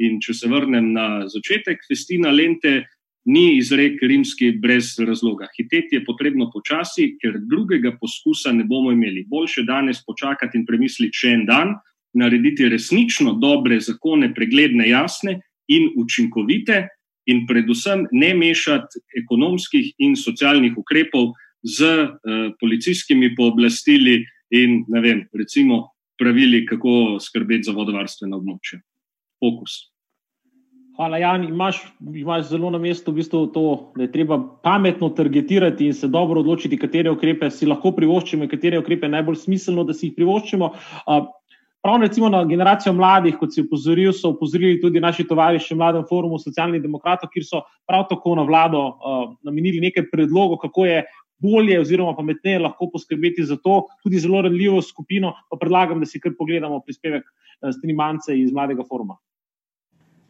In če se vrnem na začetek, festina lente ni izrek rimski brez razloga. Hiteti je potrebno počasi, ker drugega poskusa ne bomo imeli. Boljše danes počakati in premisliti še en dan, narediti resnično dobre zakone, pregledne, jasne in učinkovite, in predvsem ne mešati ekonomskih in socialnih ukrepov z uh, policijskimi pooblastili in vem, recimo pravili, kako skrbeti za vodovarstveno območje. Fokus. Hvala, Jan. Imaš, imaš zelo na mestu v bistvu to, da je treba pametno targetirati in se dobro odločiti, katere ukrepe si lahko privoščimo in katere ukrepe je najbolj smiselno, da si jih privoščimo. Uh, Prav recimo na generacijo mladih, kot si upozoril, so upozorili tudi naši tovariši v Mladem forumu socialnih demokratov, kjer so prav tako na vlado uh, namenili nekaj predlogov, kako je bolje oziroma pametneje lahko poskrbeti za to, tudi zelo ranljivo skupino. Pa predlagam, da si kar pogledamo prispevek uh, Strimance iz Mladega foruma.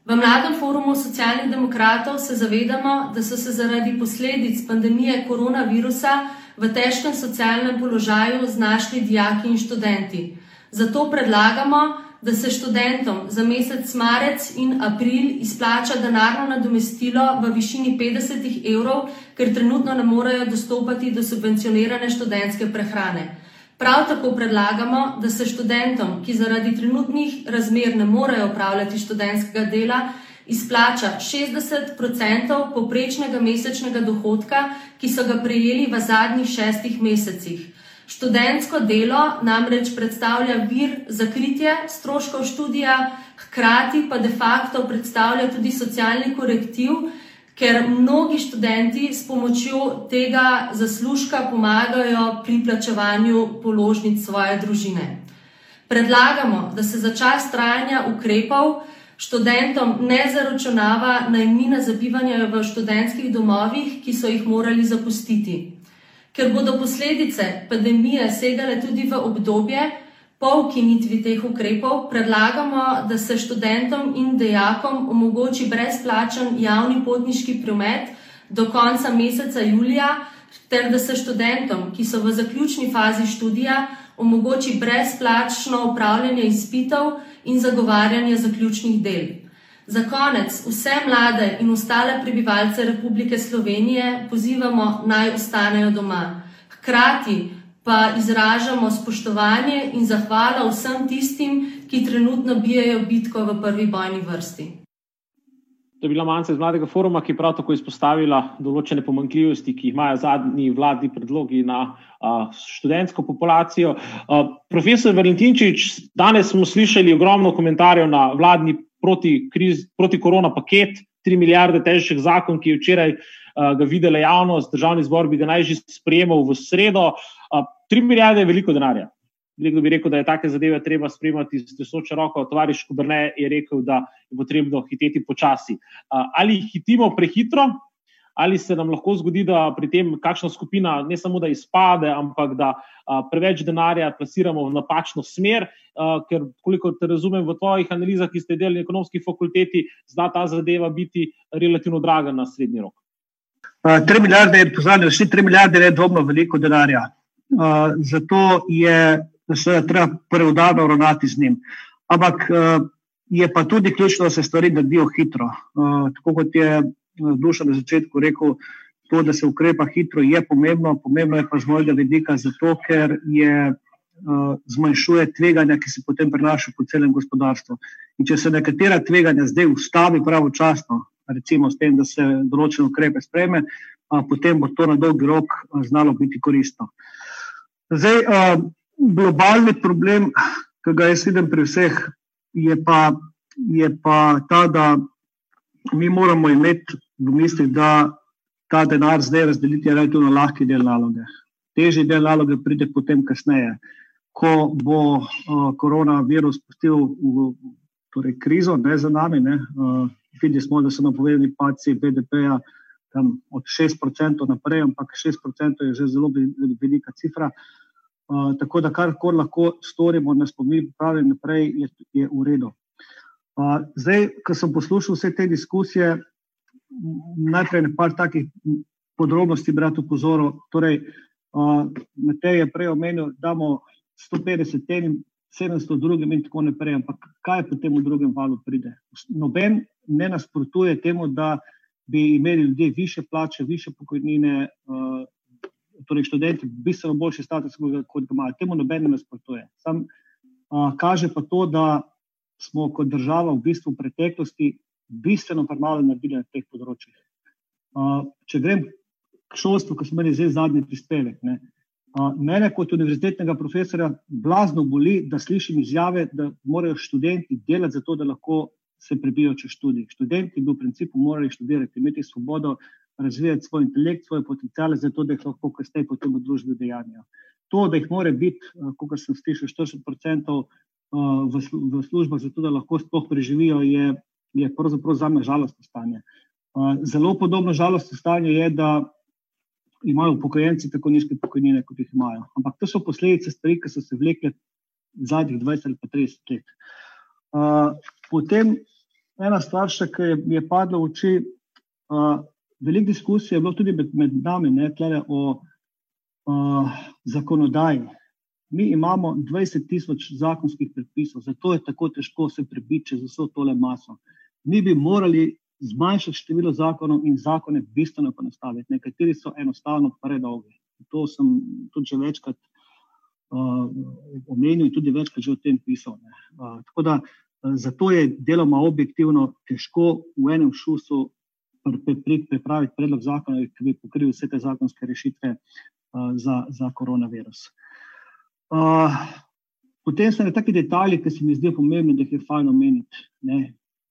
V Mladem forumu socialnih demokratov se zavedamo, da so se zaradi posledic pandemije koronavirusa v težkem socialnem položaju znašli dijaki in študenti. Zato predlagamo, da se študentom za mesec marec in april izplača denarno nadomestilo v višini 50 evrov, ker trenutno ne morejo dostopati do subvencionirane študentske prehrane. Prav tako predlagamo, da se študentom, ki zaradi trenutnih razmer ne morejo upravljati študentskega dela, izplača 60% poprečnega mesečnega dohodka, ki so ga prejeli v zadnjih šestih mesecih. Študentsko delo namreč predstavlja vir za kritje stroškov študija, hkrati pa de facto predstavlja tudi socialni korektiv, ker mnogi študenti s pomočjo tega zaslužka pomagajo pri plačevanju položnic svoje družine. Predlagamo, da se za čas trajanja ukrepov študentom ne zaračunava najmnina za bivanje v študentskih domovih, ki so jih morali zapustiti. Ker bodo posledice pandemije segale tudi v obdobje, Po ukinitvi teh ukrepov predlagamo, da se študentom in dejakom omogoči brezplačen javni potniški promet do konca meseca julija, ter da se študentom, ki so v zaključni fazi študija, omogoči brezplačno upravljanje izpitov in zagovarjanje zaključnih del. Za konec vse mlade in ostale prebivalce Republike Slovenije pozivamo naj ostanejo doma. Hkrati pa izražamo spoštovanje in zahvalo vsem tistim, ki trenutno bijajo bitko v prvi bojni vrsti. To je bila manjka iz mladega foruma, ki je prav tako izpostavila določene pomankljivosti, ki jih imajo zadnji vladni predlogi na a, študentsko populacijo. A, profesor Valentinčič, danes smo slišali ogromno komentarjev na vladni proti, kriz, proti korona paket, 3 milijarde težkih zakon, ki je včeraj a, ga videla javnost, državni zbor bi ga naj že sprejemal v sredo. A, 3 milijarde je veliko denarja. Kdo bi rekel, da je take zadeve treba spremljati z desočo roko? Tovariš Kubrne je rekel, da je potrebno hiteti počasi. Ali hitimo prehitro, ali se nam lahko zgodi, da pri tem kakšna skupina ne samo da izpade, ampak da preveč denarja plasiramo v napačno smer, ker, koliko te razumem v tvojih analizah, ki ste delali na ekonomski fakulteti, zna ta zadeva biti relativno draga na srednji rok. 3 milijarde, pozvanje, vsi 3 milijarde je dvomno veliko denarja zato je seveda treba preudarno ravnati z njim. Ampak uh, je pa tudi ključno, da se stvari naredijo hitro. Uh, tako kot je Duša na začetku rekel, to, da se ukrepa hitro, je pomembno. Pomembno je pa z mojega vidika zato, ker je. Zmanjšuje tveganja, ki se potem prenašajo po celem gospodarstvu. In če se nekatera tveganja zdaj ustavi pravočasno, recimo s tem, da se določene ukrepe sprejme, potem bo to na dolgi rok znalo biti koristno. Zdaj, uh, globalni problem, ki ga jaz vidim pri vseh, je pa, je pa ta, da mi moramo imeti v mislih, da ta denar zdaj razdeliti relativno lahki del naloge. Težji del naloge pride potem kasneje, ko bo uh, koronavirus pustil v torej, krizo, ne za nami. Uh, Videli smo, da so napovedani paci BDP-ja od 6% naprej, ampak 6% je že zelo velika cifra. Uh, tako da kar lahko storimo, da smo mi pripravljeni naprej, je, je v redu. Uh, zdaj, ko sem poslušal vse te diskusije, najprej nekaj takih podrobnosti bi rad upozoril. Torej, uh, Matej je prej omenil, da imamo 150 enim, 700 drugim in tako naprej, ampak kaj potem v drugem valu pride? Noben ne nasprotuje temu, da bi imeli ljudje više plače, više pokojnine. Uh, torej študenti bistveno boljši status, kot ga imajo. Temu noben ne nasprotuje. Sam a, kaže pa to, da smo kot država v bistvu v preteklosti bistveno premalo naredili na teh področjih. A, če grem k šolstvu, ki smo imeli zdaj zadnji prispevek. Ne, a, mene kot univerzitetnega profesora blazno boli, da slišim izjave, da morajo študenti delati za to, da lahko se prebijo čez študij. Študenti bi v principu morali študirati, imeti svobodo, razvijati svoj intelekt, svoje potencijale, zato da jih lahko kasneje potem v družbi dejanjajo. To, da jih more biti, kot sem slišal, 40% eh, v, v službah, zato da lahko sploh preživijo, je, je pravzaprav za me žalostno stanje. Zelo podobno žalostno stanje je, da imajo upokojenci tako nizke pokojnine, kot jih imajo. Ampak to so posledice stvari, ki so se vlekle zadnjih 20 ali 30 let. Potem ena stvar, še, ki je padla v oči, Veliko diskusij je bilo tudi med, med nami, ne glede o uh, zakonodaji. Mi imamo 20 tisoč zakonskih predpisov, zato je tako težko se prebiti čez vso tole maso. Mi bi morali zmanjšati število zakonov in zakone bistveno poenostaviti. Nekateri so enostavno predolgi. To sem tudi že večkrat uh, omenil in tudi večkrat že o tem pisal. Uh, tako da Zato je deloma objektivno težko v enem šusu pripraviti predlog zakona, ki bi pokril vse te zakonske rešitve za, za koronavirus. Potem so neki detajli, ki se mi zdijo pomembni, da jih je fajn omeniti.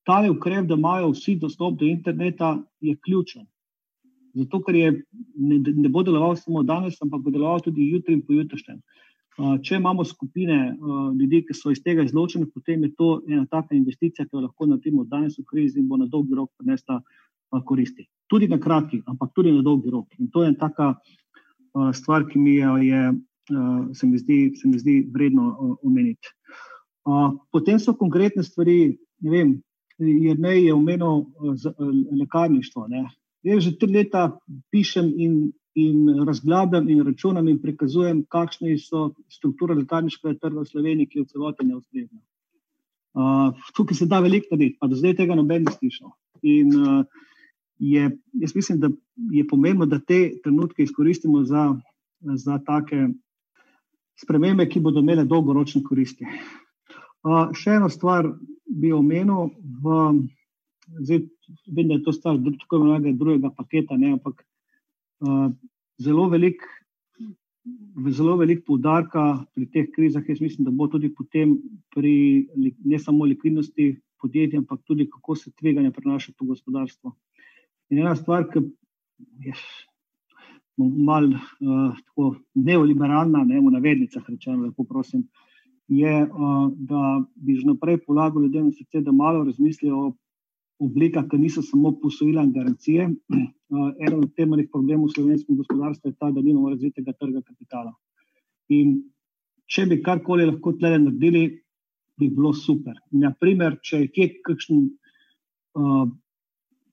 Ta ukrep, da imajo vsi dostop do interneta, je ključen. Zato, ker je, ne, ne bo deloval samo danes, ampak bo deloval tudi jutri in pojutrišnjem. Če imamo skupine ljudi, ki so iz tega izločeni, potem je to ena taka investicija, ki jo lahko naredimo danes v krizi in bo na dolgi rok prinesla koristi. Tudi na kratki, ampak tudi na dolgi rok. In to je ena taka stvar, ki mi jo je, se mi zdi, se mi zdi vredno omeniti. Potem so konkretne stvari, ne vem, Je omenil lekarništvo. Ne. Jaz že tri leta pišem in, in razglabljam in računam in prikazujem, kakšne so strukture lekarniškega trga v Sloveniji, ki je v celoti neustrezna. Uh, tukaj se da veliko narediti, pa do zdaj tega noben ni slišal. In uh, je, jaz mislim, da je pomembno, da te trenutke izkoristimo za, za take spremembe, ki bodo imele dolgoročne koristi. Uh, še eno stvar bi omenil, v, zdaj, vem, da je to stvar tako imenovanega drugega paketa, ne, ampak uh, zelo velik, zelo velik poudarka pri teh krizah, jaz mislim, da bo tudi potem pri ne samo likvidnosti podjetja, ampak tudi kako se tveganje prenaša po gospodarstvo. In ena stvar, ki je malo uh, neoliberalna, ne v navednicah rečeno, lepo prosim, je, uh, da bi že naprej polagali ljudem srce, da malo razmislijo o oblikah, ki niso samo posojila in garancije. (clears throat) Eno od temeljnih problemov slovenskega gospodarstva je ta, da nimamo razvitega trga kapitala. In če bi karkoli lahko tle naredili, bi bilo super. Naprimer, če je kje kakšen uh,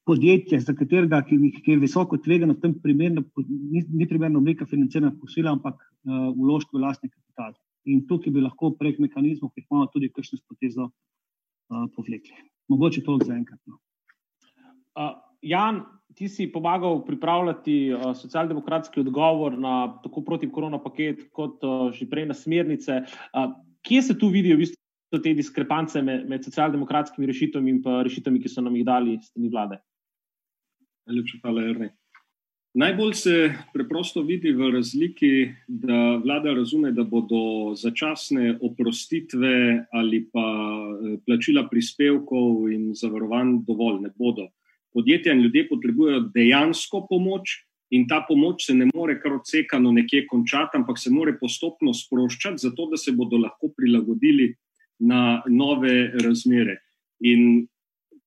podjetje, za katerega ki, ki je visoko tvegano, v tem primeru ni, ni primerna oblika financiranja posojila, ampak uh, vložiti v lastni kapital. In tukaj bi lahko prek mehanizmov, ki jih imamo tudi kakšne spotezo, uh, povlekli. Mogoče to za enkrat. No. Uh, Jan, ti si pomagal pripravljati uh, socialdemokratski odgovor na tako proti korona paket, kot uh, že prej na smernice. Uh, kje se tu vidijo v bistvu te diskrepance med, med socialdemokratskimi rešitvami in rešitvami, ki so nam jih dali strani vlade? Najlepša hvala, Ernej. Najbolj se preprosto vidi v razliki, da vlada razume, da bodo začasne oprostitve ali pa eh, plačila prispevkov in zavarovanj dovolj, ne bodo. Podjetja in ljudje potrebujejo dejansko pomoč in ta pomoč se ne more kar odsekano nekje končati, ampak se more postopno sproščati, zato da se bodo lahko prilagodili na nove razmere. In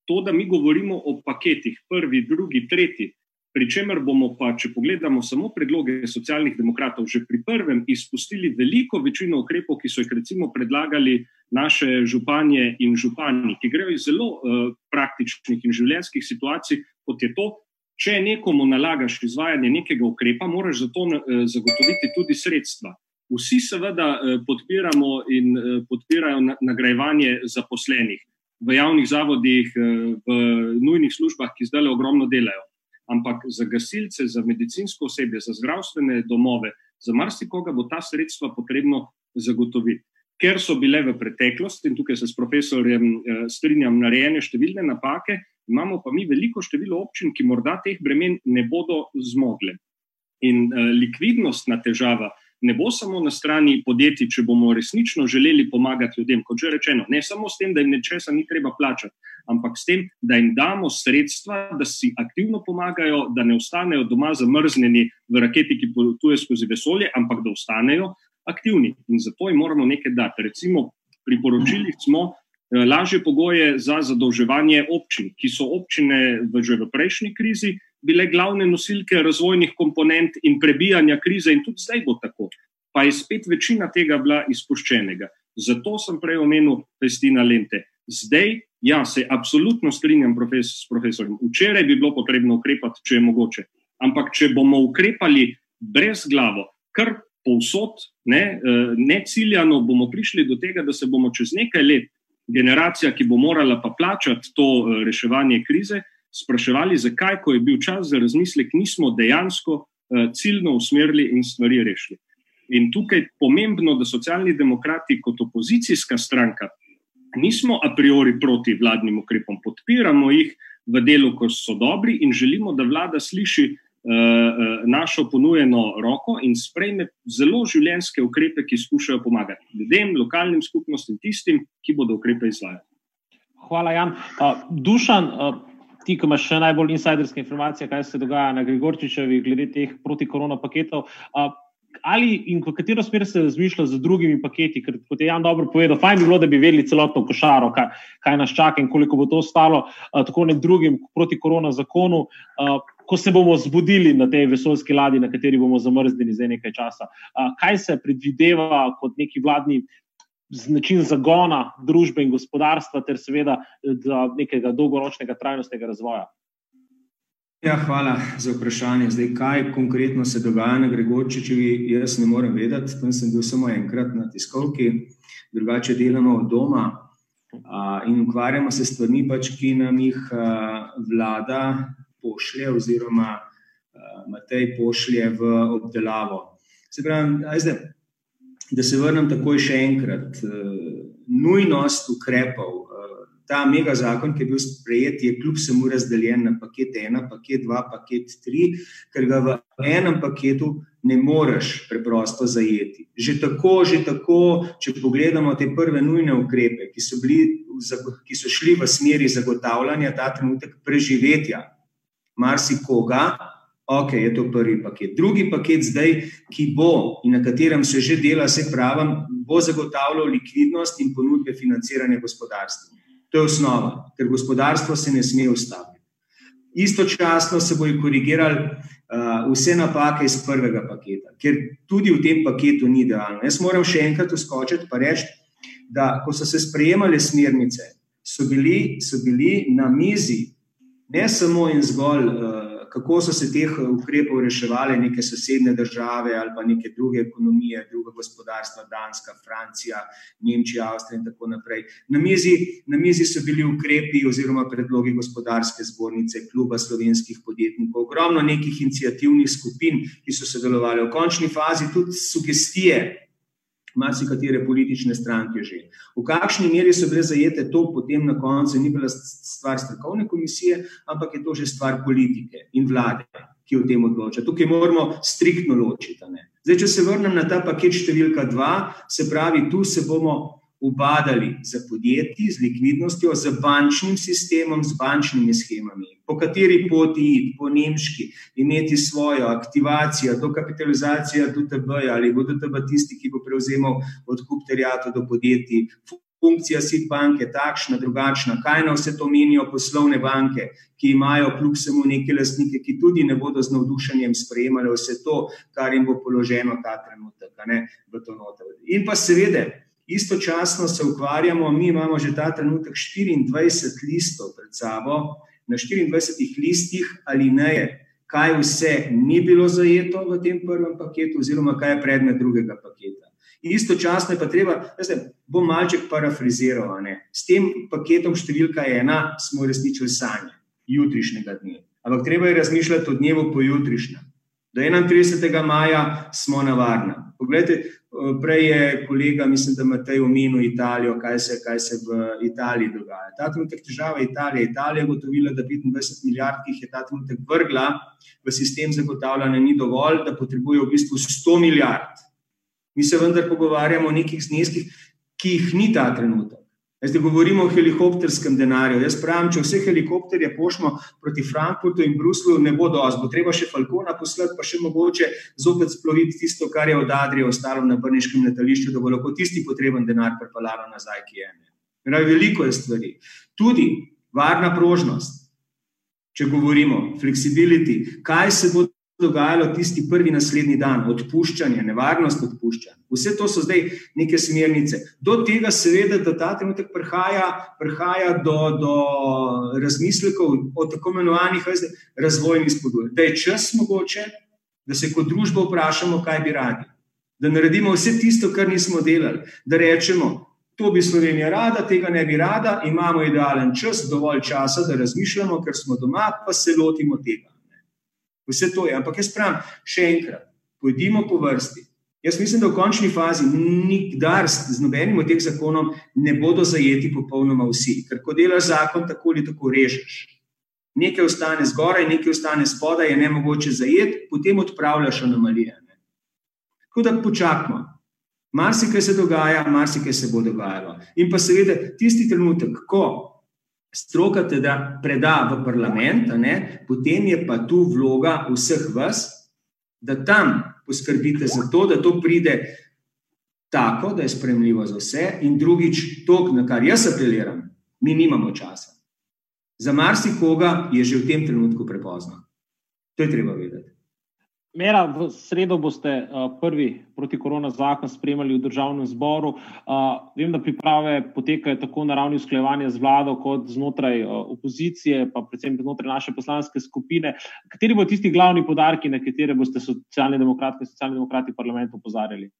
to, da mi govorimo o paketih, prvi, drugi, tretji. Pričemer bomo pa, če pogledamo samo predloge socialnih demokratov, že pri prvem izpustili veliko večino ukrepov, ki so jih recimo predlagali naše županje in župani, ki grejo iz zelo uh, praktičnih in življenjskih situacij, kot je to, če nekomu nalagaš izvajanje nekega ukrepa, moraš za to uh, zagotoviti tudi sredstva. Vsi seveda uh, podpiramo in podpirajo na, nagrajevanje zaposlenih v javnih zavodih, v nujnih službah, ki zdaj le ogromno delajo ampak za gasilce, za medicinsko osebje, za zdravstvene domove, za marsikoga bo ta sredstva potrebno zagotoviti. Ker so bile v preteklosti, in tukaj se s profesorjem eh, strinjam, narejene številne napake, imamo pa mi veliko število občin, ki morda teh bremen ne bodo zmogle. In eh, likvidnostna težava, ne bo samo na strani podjetij, če bomo resnično želeli pomagati ljudem, kot že rečeno, ne samo s tem, da jim nečesa ni treba plačati, ampak s tem, da jim damo sredstva, da si aktivno pomagajo, da ne ostanejo doma zamrznjeni v raketi, ki potuje skozi vesolje, ampak da ostanejo aktivni. In zato jim moramo nekaj dati. Recimo, priporočili smo. Eh, lažje pogoje za zadolževanje občin, ki so občine v že v prejšnji krizi bile glavne nosilke razvojnih komponent in prebijanja krize, in tudi zdaj bo tako. Pa je spet večina tega bila izpuščenega. Zato sem prej omenil Festina Lente. Zdaj, ja, se absolutno strinjam profes, s profesorjem. Včeraj bi bilo potrebno ukrepati, če je mogoče. Ampak, če bomo ukrepali brez glavo, kar povsod, ne, eh, ne ciljano, bomo prišli do tega, da se bomo čez nekaj let, generacija, ki bo morala pa plačati to eh, reševanje krize, spraševali, zakaj, ko je bil čas za razmislek, nismo dejansko uh, ciljno usmerili in stvari rešili. In tukaj je pomembno, da socialni demokrati kot opozicijska stranka nismo a priori proti vladnim ukrepom, podpiramo jih v delu, ko so dobri in želimo, da vlada sliši uh, našo ponujeno roko in sprejme zelo življenjske ukrepe, ki skušajo pomagati ljudem, lokalnim skupnostim, tistim, ki bodo ukrepe izvajali. Hvala, Jan. Dušan, ti, ki imaš še najbolj insiderske informacije, kaj se dogaja na Grigorčičevi glede teh protikorona paketov. Uh, Ali in v katero smer se razmišlja z drugimi paketi, ker kot je Jan dobro povedal, fajn bi bilo, da bi vedeli celotno košaro, kaj, kaj nas čaka in koliko bo to stalo, tako nek drugim proti korona zakonu. Ko se bomo zbudili na tej vesoljski ladji, na kateri bomo zamrznjeni za nekaj časa. Kaj se predvideva kot neki vladni način zagona družbe in gospodarstva, ter seveda nekega dolgoročnega trajnostnega razvoja? Ja, hvala za vprašanje. Zdaj, kaj konkretno se dogaja na Gregorčičevi, jaz ne morem vedeti. Tam sem bil samo enkrat na tiskovki, drugače delamo od doma in ukvarjamo se s stvarmi, pač, ki nam jih vlada pošlje, oziroma uh, Matej pošlje v obdelavo. Se pravi, ajde, da se vrnem takoj še enkrat. Uh, nujnost ukrepov, uh, ta mega zakon, ki je bil sprejet, je kljub vsemu razdeljen na paket 1, paket 2, paket 3, ker ga v enem paketu ne moreš preprosto zajeti. Že tako, že tako, če pogledamo te prve nujne ukrepe, ki so, bili, ki so šli v smeri zagotavljanja ta trenutek preživetja marsikoga, ok, je to prvi paket. Drugi paket, zdaj, ki bo in na katerem se že dela, se pravi, bo zagotavljal likvidnost in ponudbe financiranja gospodarstva. To je osnova, ker gospodarstvo se ne sme ustaviti. Istočasno se bojo korigirali uh, vse napake iz prvega paketa, ker tudi v tem paketu ni idealno. Jaz moram še enkrat uskočiti in reči, da ko so se sprejemale smernice, so bili, so bili na mizi ne samo in zgolj, uh, kako so se teh ukrepov reševali neke sosedne države ali pa neke druge ekonomije, druga gospodarstva, Danska, Francija, Nemčija, Avstrija in tako naprej. Na mizi, na mizi so bili ukrepi oziroma predlogi gospodarske zbornice, kluba slovenskih podjetnikov, ogromno nekih inicijativnih skupin, ki so sodelovali v končni fazi, tudi sugestije marsikatere politične stranke že. V kakšni meri so bile zajete, to potem na koncu ni bila stvar strokovne komisije, ampak je to že stvar politike in vlade, ki o tem odloča. Tukaj moramo striktno ločiti. Zdaj, če se vrnem na ta paket številka dva, se pravi, tu se bomo ubadali za podjetji, z likvidnostjo, z bančnim sistemom, z bančnimi schemami, po kateri poti iti, po nemški, imeti svojo aktivacijo, dokapitalizacijo DTB ali bo DTB tisti, ki bo prevzemal odkup terjatov do podjetij. Funkcija SID banke je takšna, drugačna. Kaj na vse to menijo poslovne banke, ki imajo kljub vsemu neke lastnike, ki tudi ne bodo z navdušenjem sprejemali vse to, kar jim bo položeno ta trenutek, ne, v to noter. In pa seveda, Istočasno se ukvarjamo, mi imamo že ta trenutek 24 listov pred sabo, na 24 listih ali ne, kaj vse ni bilo zajeto v tem prvem paketu, oziroma kaj je predmet drugega paketa. Istočasno je pa treba, da se bom malček parafraziral, s tem paketom številka ena smo uresničili sanje jutrišnjega dne. Ampak treba je razmišljati o dnevu pojutrišnjem. Do 31. maja smo na varnem. Poglejte, prej je kolega, mislim, da ima tej omenil Italijo, kaj se, kaj se v Italiji dogaja. Ta trenutek težava Italije. Italija je gotovila, da 25 milijard, ki jih je ta trenutek vrgla v sistem zagotavljanja, ni dovolj, da potrebuje v bistvu 100 milijard. Mi se vendar pogovarjamo o nekih zneskih, ki jih ni ta trenutek. Zdaj govorimo o helikopterskem denarju. Jaz pravim, če vse helikopterje pošljemo proti Frankfurtu in Bruslu, ne bo dosti. Bo treba še Falkona poslati, pa še mogoče zopet sploviti tisto, kar je od Adrije ostalo na Brniškem letališču, da bo lahko tisti potreben denar prepeljalo nazaj, ki je ene. Veliko je stvari. Tudi varna prožnost. Če govorimo, fleksibiliti, kaj se bo dogajalo tisti prvi naslednji dan, odpuščanje, nevarnost odpuščanja. Vse to so zdaj neke smernice. Do tega, seveda, da ta trenutek prihaja, prihaja do, do razmislekov o tako imenovanih razvojnih spodbudah. Da je čas mogoče, da se kot družba vprašamo, kaj bi radi. Da naredimo vse tisto, kar nismo delali. Da rečemo, to bi Slovenija rada, tega ne bi rada, imamo idealen čas, dovolj časa, da razmišljamo, ker smo doma, pa se lotimo tega. Vse to je. Ampak jaz pravim, še enkrat, pojdimo po vrsti. Jaz mislim, da v končni fazi nikdar z nobenim od teh zakonov ne bodo zajeti popolnoma vsi, ker ko delaš zakon, tako ali tako režeš. Nekaj ostane zgoraj, nekaj ostane spodaj, je ne mogoče zajeti, potem odpravljaš anomalije. Tako da počakamo. Marsikaj se dogaja, marsikaj se bo dogajalo. In pa seveda tisti trenutek, ko stroka te da preda v parlament, ne, potem je pa tu vloga vseh vas, da tam poskrbite za to, da to pride tako, da je spremljivo za vse, in drugič, to, na kar jaz apeliram, mi nimamo časa. Za marsikoga je že v tem trenutku prepozno. To je treba vedeti. Mera, v sredo boste uh, prvi protikorona zakon spremljali v državnem zboru. Uh, vem, da priprave potekajo tako na ravni usklajevanja z vlado, kot znotraj uh, opozicije, pa predvsem znotraj naše poslanske skupine. Kateri bodo tisti glavni podarki, na katere boste socialni demokrati in socialni demokrati v parlamentu opozarjali?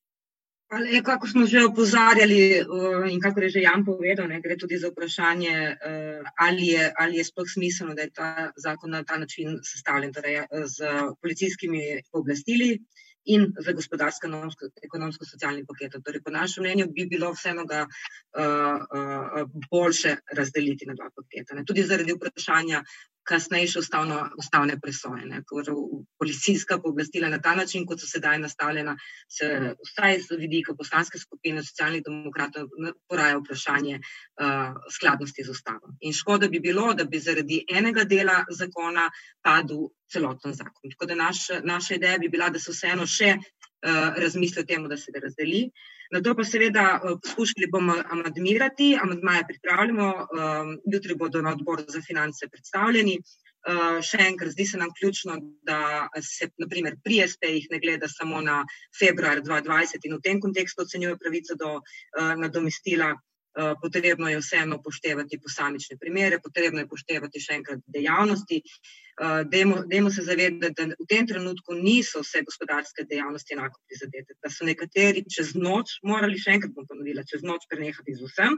Ali, kako smo že opozarjali uh, in kako je že Jan povedal, ne, gre tudi za vprašanje, uh, ali, je, ali je sploh smiselno, da je ta zakon na ta način sestavljen, torej z policijskimi pooblastili in z gospodarsko-ekonomsko-socialnim paketom. Torej, po našem mnenju bi bilo vseeno ga uh, uh, boljše razdeliti na dva paketa. Ne. Tudi zaradi vprašanja kasnejše ustavno, ustavne presoje. Policijska pooblastila na ta način, kot so sedaj nastavljena, se vsaj z vidika poslanske skupine socialnih demokratov poraja vprašanje uh, skladnosti z ustavo. In škoda bi bilo, da bi zaradi enega dela zakona padel celoten zakon. Tako da naš, naša ideja bi bila, da se vseeno še razmisli o tem, da se ga razdeli. Na to pa seveda eh, poskušali bomo amadmirati, amadmaje pripravljamo, um, jutri bodo na odboru za finance predstavljeni. Uh, še enkrat, zdi se nam ključno, da se naprimer, pri SP-jih ne gleda samo na februar 2020 in v tem kontekstu ocenjuje pravico do uh, nadomestila. Uh, potrebno je vseeno poštevati posamične primere, potrebno je poštevati še enkrat dejavnosti. Eh, dajmo se zavedati, da v tem trenutku niso vse gospodarske dejavnosti enako prizadete, da so nekateri čez noč morali, še enkrat bom ponovila, čez noč prenehati z vsem.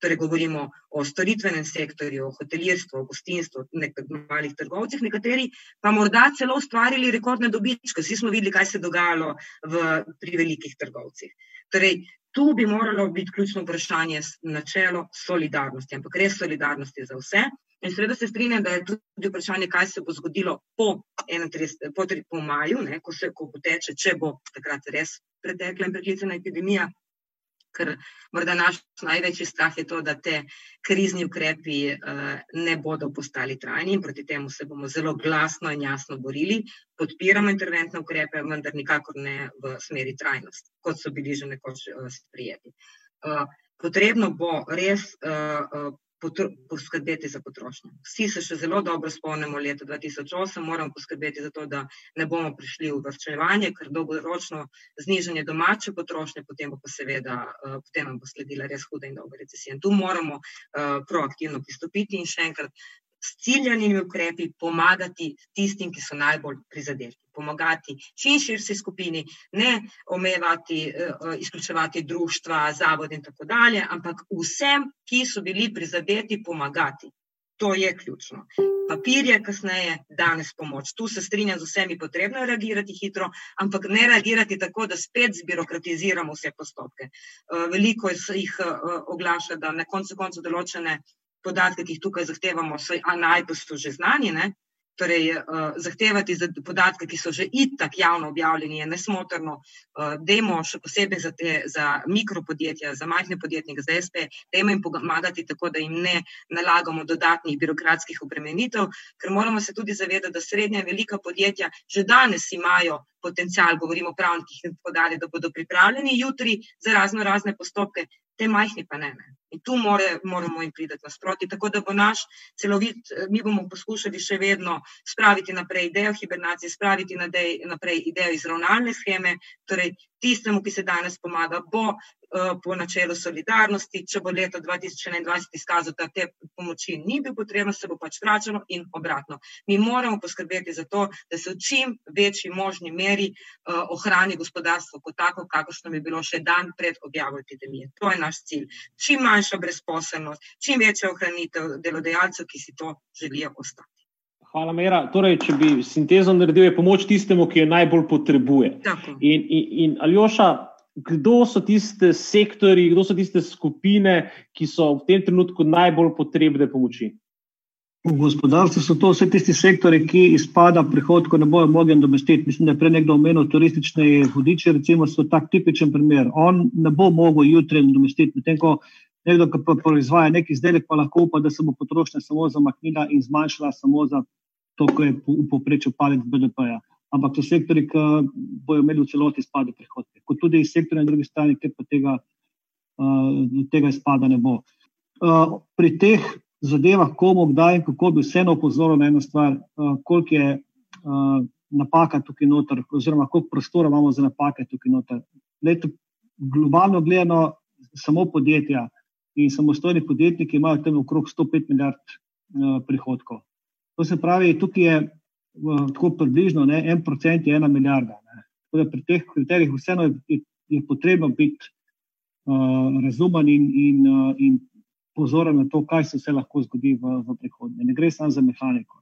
Torej, govorimo o storitvenem sektorju, o hotelirstvu, o gostinstvu, nekaj malih trgovcih, nekateri pa morda celo ustvarili rekordne dobičke. Vsi smo videli, kaj se je dogajalo v, pri velikih trgovcih. Torej, tu bi moralo biti ključno vprašanje načelo solidarnosti, ampak res solidarnosti za vse. In seveda se strinjam, da je tudi vprašanje, kaj se bo zgodilo po, 31, po, po maju, ne, ko se ko poteče, če bo takrat res pretekla in preklicana epidemija. Ker morda naš največji strah je to, da te krizni ukrepi uh, ne bodo postali trajni in proti temu se bomo zelo glasno in jasno borili. Podpiramo interventne ukrepe, vendar nikakor ne v smeri trajnosti, kot so bili že nekoč uh, sprijeti. Uh, potrebno bo res poskrbeti za potrošnjo. Vsi se še zelo dobro spomnimo leta 2008, moramo poskrbeti za to, da ne bomo prišli v vrčevanje, ker dolgoročno znižanje domače potrošnje, potem pa seveda, uh, potem nam bo sledila res huda in dolga recesija. In tu moramo uh, proaktivno pristopiti in še enkrat s ciljanimi ukrepi pomagati tistim, ki so najbolj prizadeti. Pomagati čim širši skupini, ne omejevati, eh, izključevati društva, zavode in tako dalje, ampak vsem, ki so bili prizadeti, pomagati. To je ključno. Papir je kasneje, danes pomoč. Tu se strinjam z vsemi, potrebno je reagirati hitro, ampak ne reagirati tako, da spet zbirokratiziramo vse postopke. Eh, veliko jih eh, oglaša, da na koncu koncu določene podatke, ki jih tukaj zahtevamo, so najprej že znani. Ne? Torej, uh, zahtevati za podatke, ki so že itak javno objavljeni, je nesmotrno. Uh, dajmo še posebej za, te, za mikropodjetja, za majhne podjetnike, za SP, dajmo jim pomagati tako, da jim ne nalagamo dodatnih birokratskih obremenitev, ker moramo se tudi zavedati, da srednja in velika podjetja že danes imajo potencial, govorimo o pravnikih in tako dalje, da bodo pripravljeni jutri za razno razne postopke, te majhni pa ne. ne. In tu more, moramo jim priti nasproti. Tako da bo naš celovit, mi bomo poskušali še vedno spraviti naprej idejo hibernacije, spraviti naprej idejo izravnalne scheme, torej tistemu, ki se danes pomaga, bo uh, po načelu solidarnosti, če bo leto 2021 izkazal, da te pomoči ni bil potrebno, se bo pač vračalo in obratno. Mi moramo poskrbeti za to, da se v čim večji možni meri uh, ohrani gospodarstvo kot tako, kakršno bi bilo še dan pred objavo epidemije. To je naš cilj. Čim manjša brezposelnost, čim večja ohranitev delodajalcev, ki si to želijo ostati. Hvala, Mera. Torej, če bi sintezo naredil, je pomoč tistemu, ki jo najbolj potrebuje. In, in, in Aljoša, kdo so tiste sektori, kdo so tiste skupine, ki so v tem trenutku najbolj potrebne pomoči? V gospodarstvu so to vse tisti sektori, ki izpada prihodko ne bojo mogli domestiti. Mislim, da je prej nekdo omenil turistične vodiče, recimo so tak tipičen primer. On ne bo mogel jutri domestiti, medtem ko nekdo, ki proizvaja neki izdelek, pa lahko upa, da se bo potrošnja samo zamaknila in zmanjšala samo za to, kar je v povprečju palec BDP-ja. Ampak so sektori, ki bojo imeli v celoti izpade prihodke. Kot tudi sektori na drugi strani, kjer pa tega, uh, tega izpada ne bo. Uh, pri teh zadevah, komu, kdaj in kako bi vseeno opozoril na eno stvar, uh, koliko je uh, napaka tukaj noter, oziroma koliko prostora imamo za napake tukaj noter. Leto, globalno gledano, samo podjetja, in samostojni podjetniki imajo tam okrog 105 milijard uh, prihodkov. To se pravi, tukaj je uh, tako približno ne, en procent, je ena milijarda. Pri teh kriterijih vseeno je, je, je potrebno biti uh, razumen in, in, uh, in pozoren na to, kaj se vse lahko zgodi v, v prihodnje. Ne gre samo za mehaniko.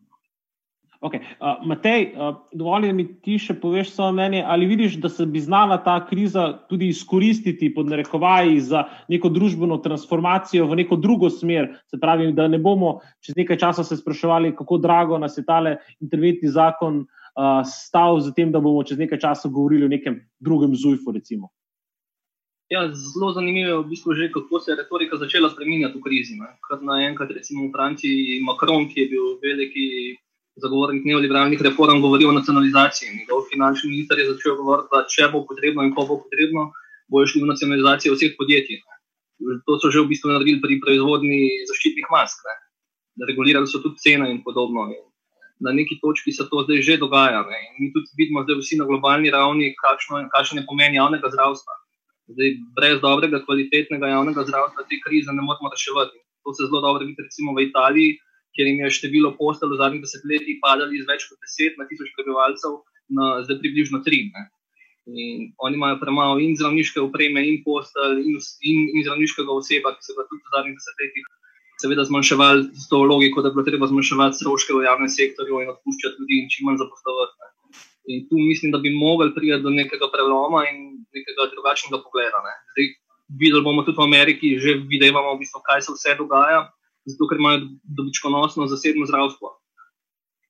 Okay. Uh, Matej, uh, dovolj mi ti še poveš svoje mnenje. Ali vidiš, da se bi znala ta kriza tudi izkoristiti pod narekovaji za neko družbeno transformacijo v neko drugo smer? Se pravi, da ne bomo čez nekaj časa se spraševali, kako drago nas je tale interventni zakon uh, stal, z tem, da bomo čez nekaj časa govorili o nekem drugem zujfu. Recimo. Ja, zelo zanimivo je v bistvu že, kako se je retorika začela spremenjati v krizi. Kar naenkrat, recimo v Franciji, Macron, ki je bil veliki zagovornik neoliberalnih reform, govori o nacionalizaciji. Njegov finančni minister je začel govoriti, da če bo potrebno in ko bo potrebno, bojo šli v nacionalizacijo vseh podjetij. Ne. To so že v bistvu naredili pri proizvodni zaščitnih mask. Ne. Regulirali so tudi cene in podobno. In na neki točki se to zdaj že dogaja. Ne. In mi tudi vidimo zdaj vsi na globalni ravni, kakšen je pomen javnega zdravstva. Zdaj, brez dobrega, kvalitetnega javnega zdravstva te krize ne moremo reševati. To se zelo dobro vidi, recimo v Italiji, kjer jim je število postelj v zadnjih desetletjih padalo iz več kot 10 na tisoč prebivalcev na zdaj približno 3. Ne. In oni imajo premalo in zdravniške opreme, in postelj, in, in, in zdravniškega oseba, ki se ga tudi v zadnjih desetletjih. Seveda, zmanjševali s to logiko, da je bilo treba zmanjševati stroške v javnem sektorju in odpuščati ljudi, in čim manj zaposlovati. In tu mislim, da bi mogli priti do nekega preloma in nekega drugačnega pogleda. Zdaj, videli bomo tudi v Ameriki, že vidimo, v bistvu, kaj se vse dogaja zato ker imajo dobičkonosno zasebno zdravstvo.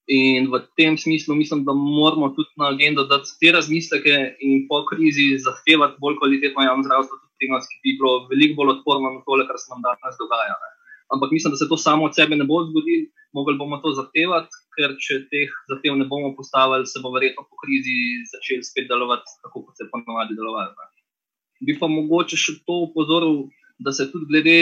In v tem smislu mislim, da moramo tudi na agendo dati te razmisleke in po krizi zahtevati bolj kvalitetno javno zdravstvo, tudi pri nas, ki bi bilo veliko bolj odporno na to, kar se nam danes dogaja. Ne. Ampak mislim, da se to samo od sebe ne bo zgodilo, mogli bomo to zahtevati, ker če teh zahtev ne bomo postavili, se bo verjetno po krizi začel spet delovati tako, kot se ponovadi delovalo. Bi pa mogoče še to upozoril, da se tudi glede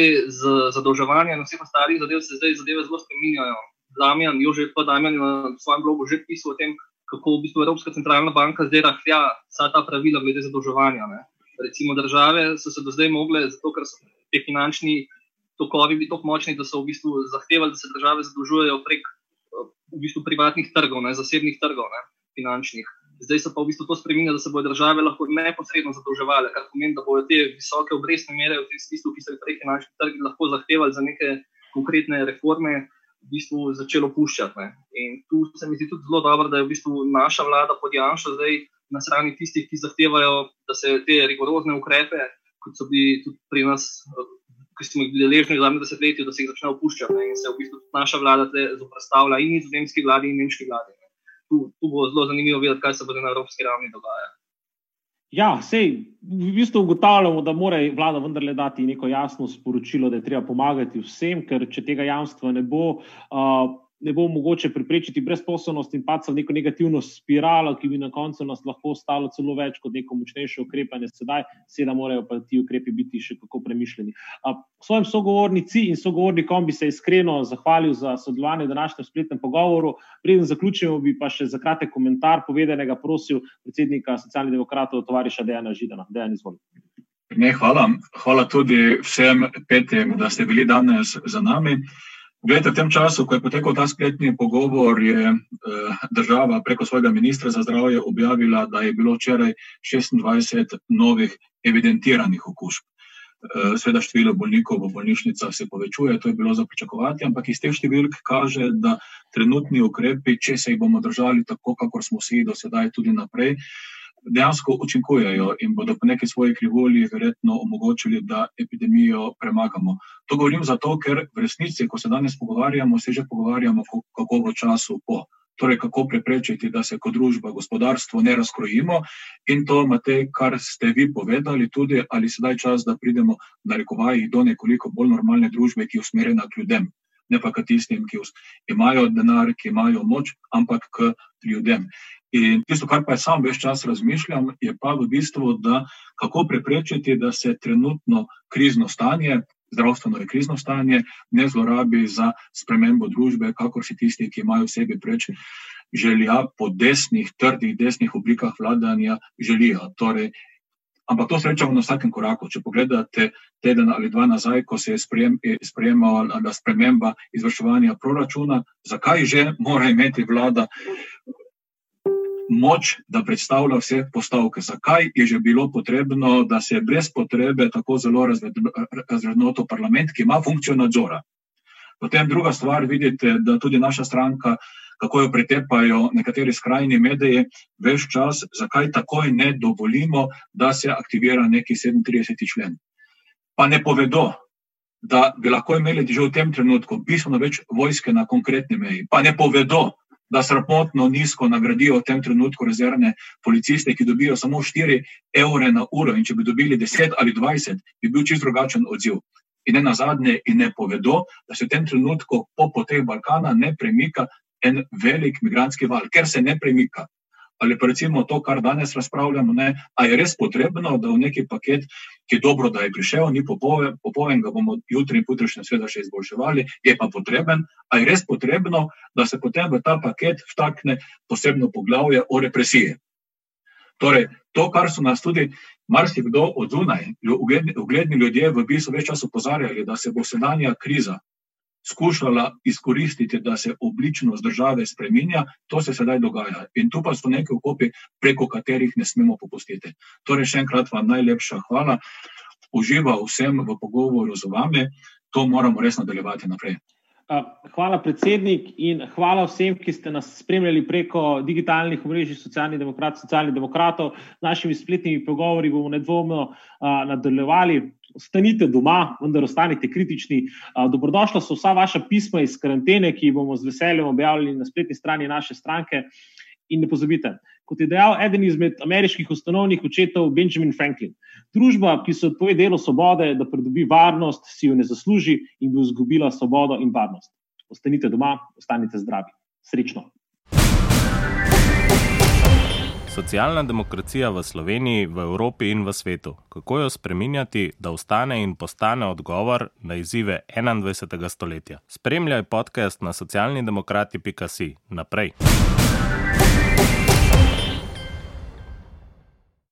zadolževanja in vseh ostalih zadev, se zdaj zadeve zelo spremenjajo. Damjan, Jože, pa Damjan na svojem blogu že pisal o tem, kako v bistvu Evropska centralna banka zdaj rahlja vsa ta pravila glede zadolževanja. Ne. Recimo države so se do zdaj mogle, zato ker so te finančni tokovi bili tako močni, da so v bistvu zahtevali, da se države zadolžujejo prek v bistvu privatnih trgov, ne, zasebnih trgov, ne, finančnih. Zdaj se pa v bistvu to spremenja, da se bodo države lahko neposredno zadolževale, kar pomeni, da bodo te visoke obrestne mere v smislu, ki so jih prej finančni trgi lahko zahtevali za neke konkretne reforme, v bistvu začelo puščati. Ne. In tu se mi zdi tudi zelo dobro, da je v bistvu naša vlada pod Janšo zdaj na strani tistih, ki zahtevajo, da se te rigorozne ukrepe, kot so bili tudi pri nas, ki smo jih bili deležni v zadnjem desetletju, da se jih začne opuščati. Ne. In se v bistvu naša vlada zoprstavlja in nizozemski vladi in nemški vladi. Tu, tu bo zelo zanimivo videti, kaj se bo na evropski ravni dogajalo. Ja, sej, v bistvu ugotavljamo, da mora vlada vendarle dati neko jasno sporočilo, da je treba pomagati vsem, ker če tega jamstva ne bo, uh, ne bo mogoče preprečiti brezposobnost in pač v neko negativno spiralo, ki bi na koncu nas lahko stalo celo več kot neko močnejše ukrepanje. Sedaj, seveda, morajo pa ti ukrepi biti še kako premišljeni. Svojim sogovornici in sogovornikom bi se iskreno zahvalil za sodelovanje v današnjem spletnem pogovoru. Preden zaključimo, bi pa še za kratek komentar povedanega prosil predsednika socialnih demokratov, tovariša Dejana Židana. Dejan. Ne, hvala. hvala tudi vsem petim, da ste bili danes z nami. Glede, v tem času, ko je potekal ta spletni pogovor, je eh, država preko svojega ministra za zdravje objavila, da je bilo včeraj 26 novih evidentiranih okužb. Sveda število bolnikov v bolnišnicah se povečuje, to je bilo za pričakovati, ampak iz teh številk kaže, da trenutni ukrepi, če se jih bomo držali tako, kakor smo si do sedaj tudi naprej, dejansko učinkujejo in bodo po neki svoji krivulji verjetno omogočili, da epidemijo premagamo. To govorim zato, ker v resnici, ko se danes pogovarjamo, se že pogovarjamo, kako v času po torej kako preprečiti, da se kot družba, gospodarstvo ne razkrojimo. In to, Matej, kar ste vi povedali, tudi ali sedaj čas, da pridemo na rekovaji do nekoliko bolj normalne družbe, ki je usmerjena k ljudem. Ne pa k tistim, ki imajo denar, ki imajo moč, ampak k ljudem. In tisto, kar pa jaz sam več čas razmišljam, je pa v bistvu, da kako preprečiti, da se trenutno krizno stanje, zdravstveno je krizno stanje, ne zlorabi za spremembo družbe, kakor si tisti, ki imajo v sebi preč želja po desnih, trdih, desnih oblikah vladanja želijo. Torej, ampak to srečamo na vsakem koraku. Če pogledate teden ali dva nazaj, ko se je sprejemala sprememba izvrševanja proračuna, zakaj že mora imeti vlada moč, da predstavlja vse postavke. Zakaj je že bilo potrebno, da se brez potrebe tako zelo razrednoto parlament, ki ima funkcijo nadzora. Potem druga stvar, vidite, da tudi naša stranka, kako jo pretepajo nekateri skrajni mediji, veš čas, zakaj takoj ne dovolimo, da se aktivira neki 37. člen. Pa ne povedo, da bi lahko imeli že v tem trenutku bistveno več vojske na konkretni meji. Pa ne povedo, da sramotno nizko nagradijo v tem trenutku rezervne policiste, ki dobijo samo 4 evre na uro in če bi dobili 10 ali 20, bi bil čist drugačen odziv. In ne na zadnje, in ne povedo, da se v tem trenutku po poteh Balkana ne premika en velik migranski val, ker se ne premika ali pa recimo to, kar danes razpravljamo, ne, a je res potrebno, da v neki paket, ki je dobro, da je prišel, ni popoven, popoven ga bomo jutri in potrišnje sveda še izboljševali, je pa potreben, a je res potrebno, da se potem v ta paket vtakne posebno poglavje o represiji. Torej, to, kar so nas tudi marsikdo od zunaj, ugledni ljudje v bistvu več čas opozarjali, da se bo sedanja kriza skušala izkoristiti, da se obličnost države spremenja, to se sedaj dogaja. In tu pa so neki okopi, preko katerih ne smemo popustiti. Torej, še enkrat vam najlepša hvala. Uživa vsem v pogovoru z vami, to moramo res nadaljevati naprej. Hvala, predsednik, in hvala vsem, ki ste nas spremljali preko digitalnih omrežij socialnih demokratov, socialnih demokratov. Z našimi spletnimi pogovori bomo nedvomno nadaljevali ostanite doma, vendar ostanite kritični. Dobrodošla so vsa vaša pisma iz karantene, ki jih bomo z veseljem objavili na spletni strani naše stranke. In ne pozabite, kot je dejal eden izmed ameriških ustanovnih očetov Benjamin Franklin, družba, ki se odpove delo svobode, da pridobi varnost, si jo ne zasluži in bi izgubila svobodo in varnost. Ostanite doma, ostanite zdravi. Srečno! Socialna demokracija v Sloveniji, v Evropi in v svetu. Kako jo spreminjati, da ostane in postane odgovor na izzive 21. stoletja? Spremljaj podcast na socialnidemokrati.si. Naprej.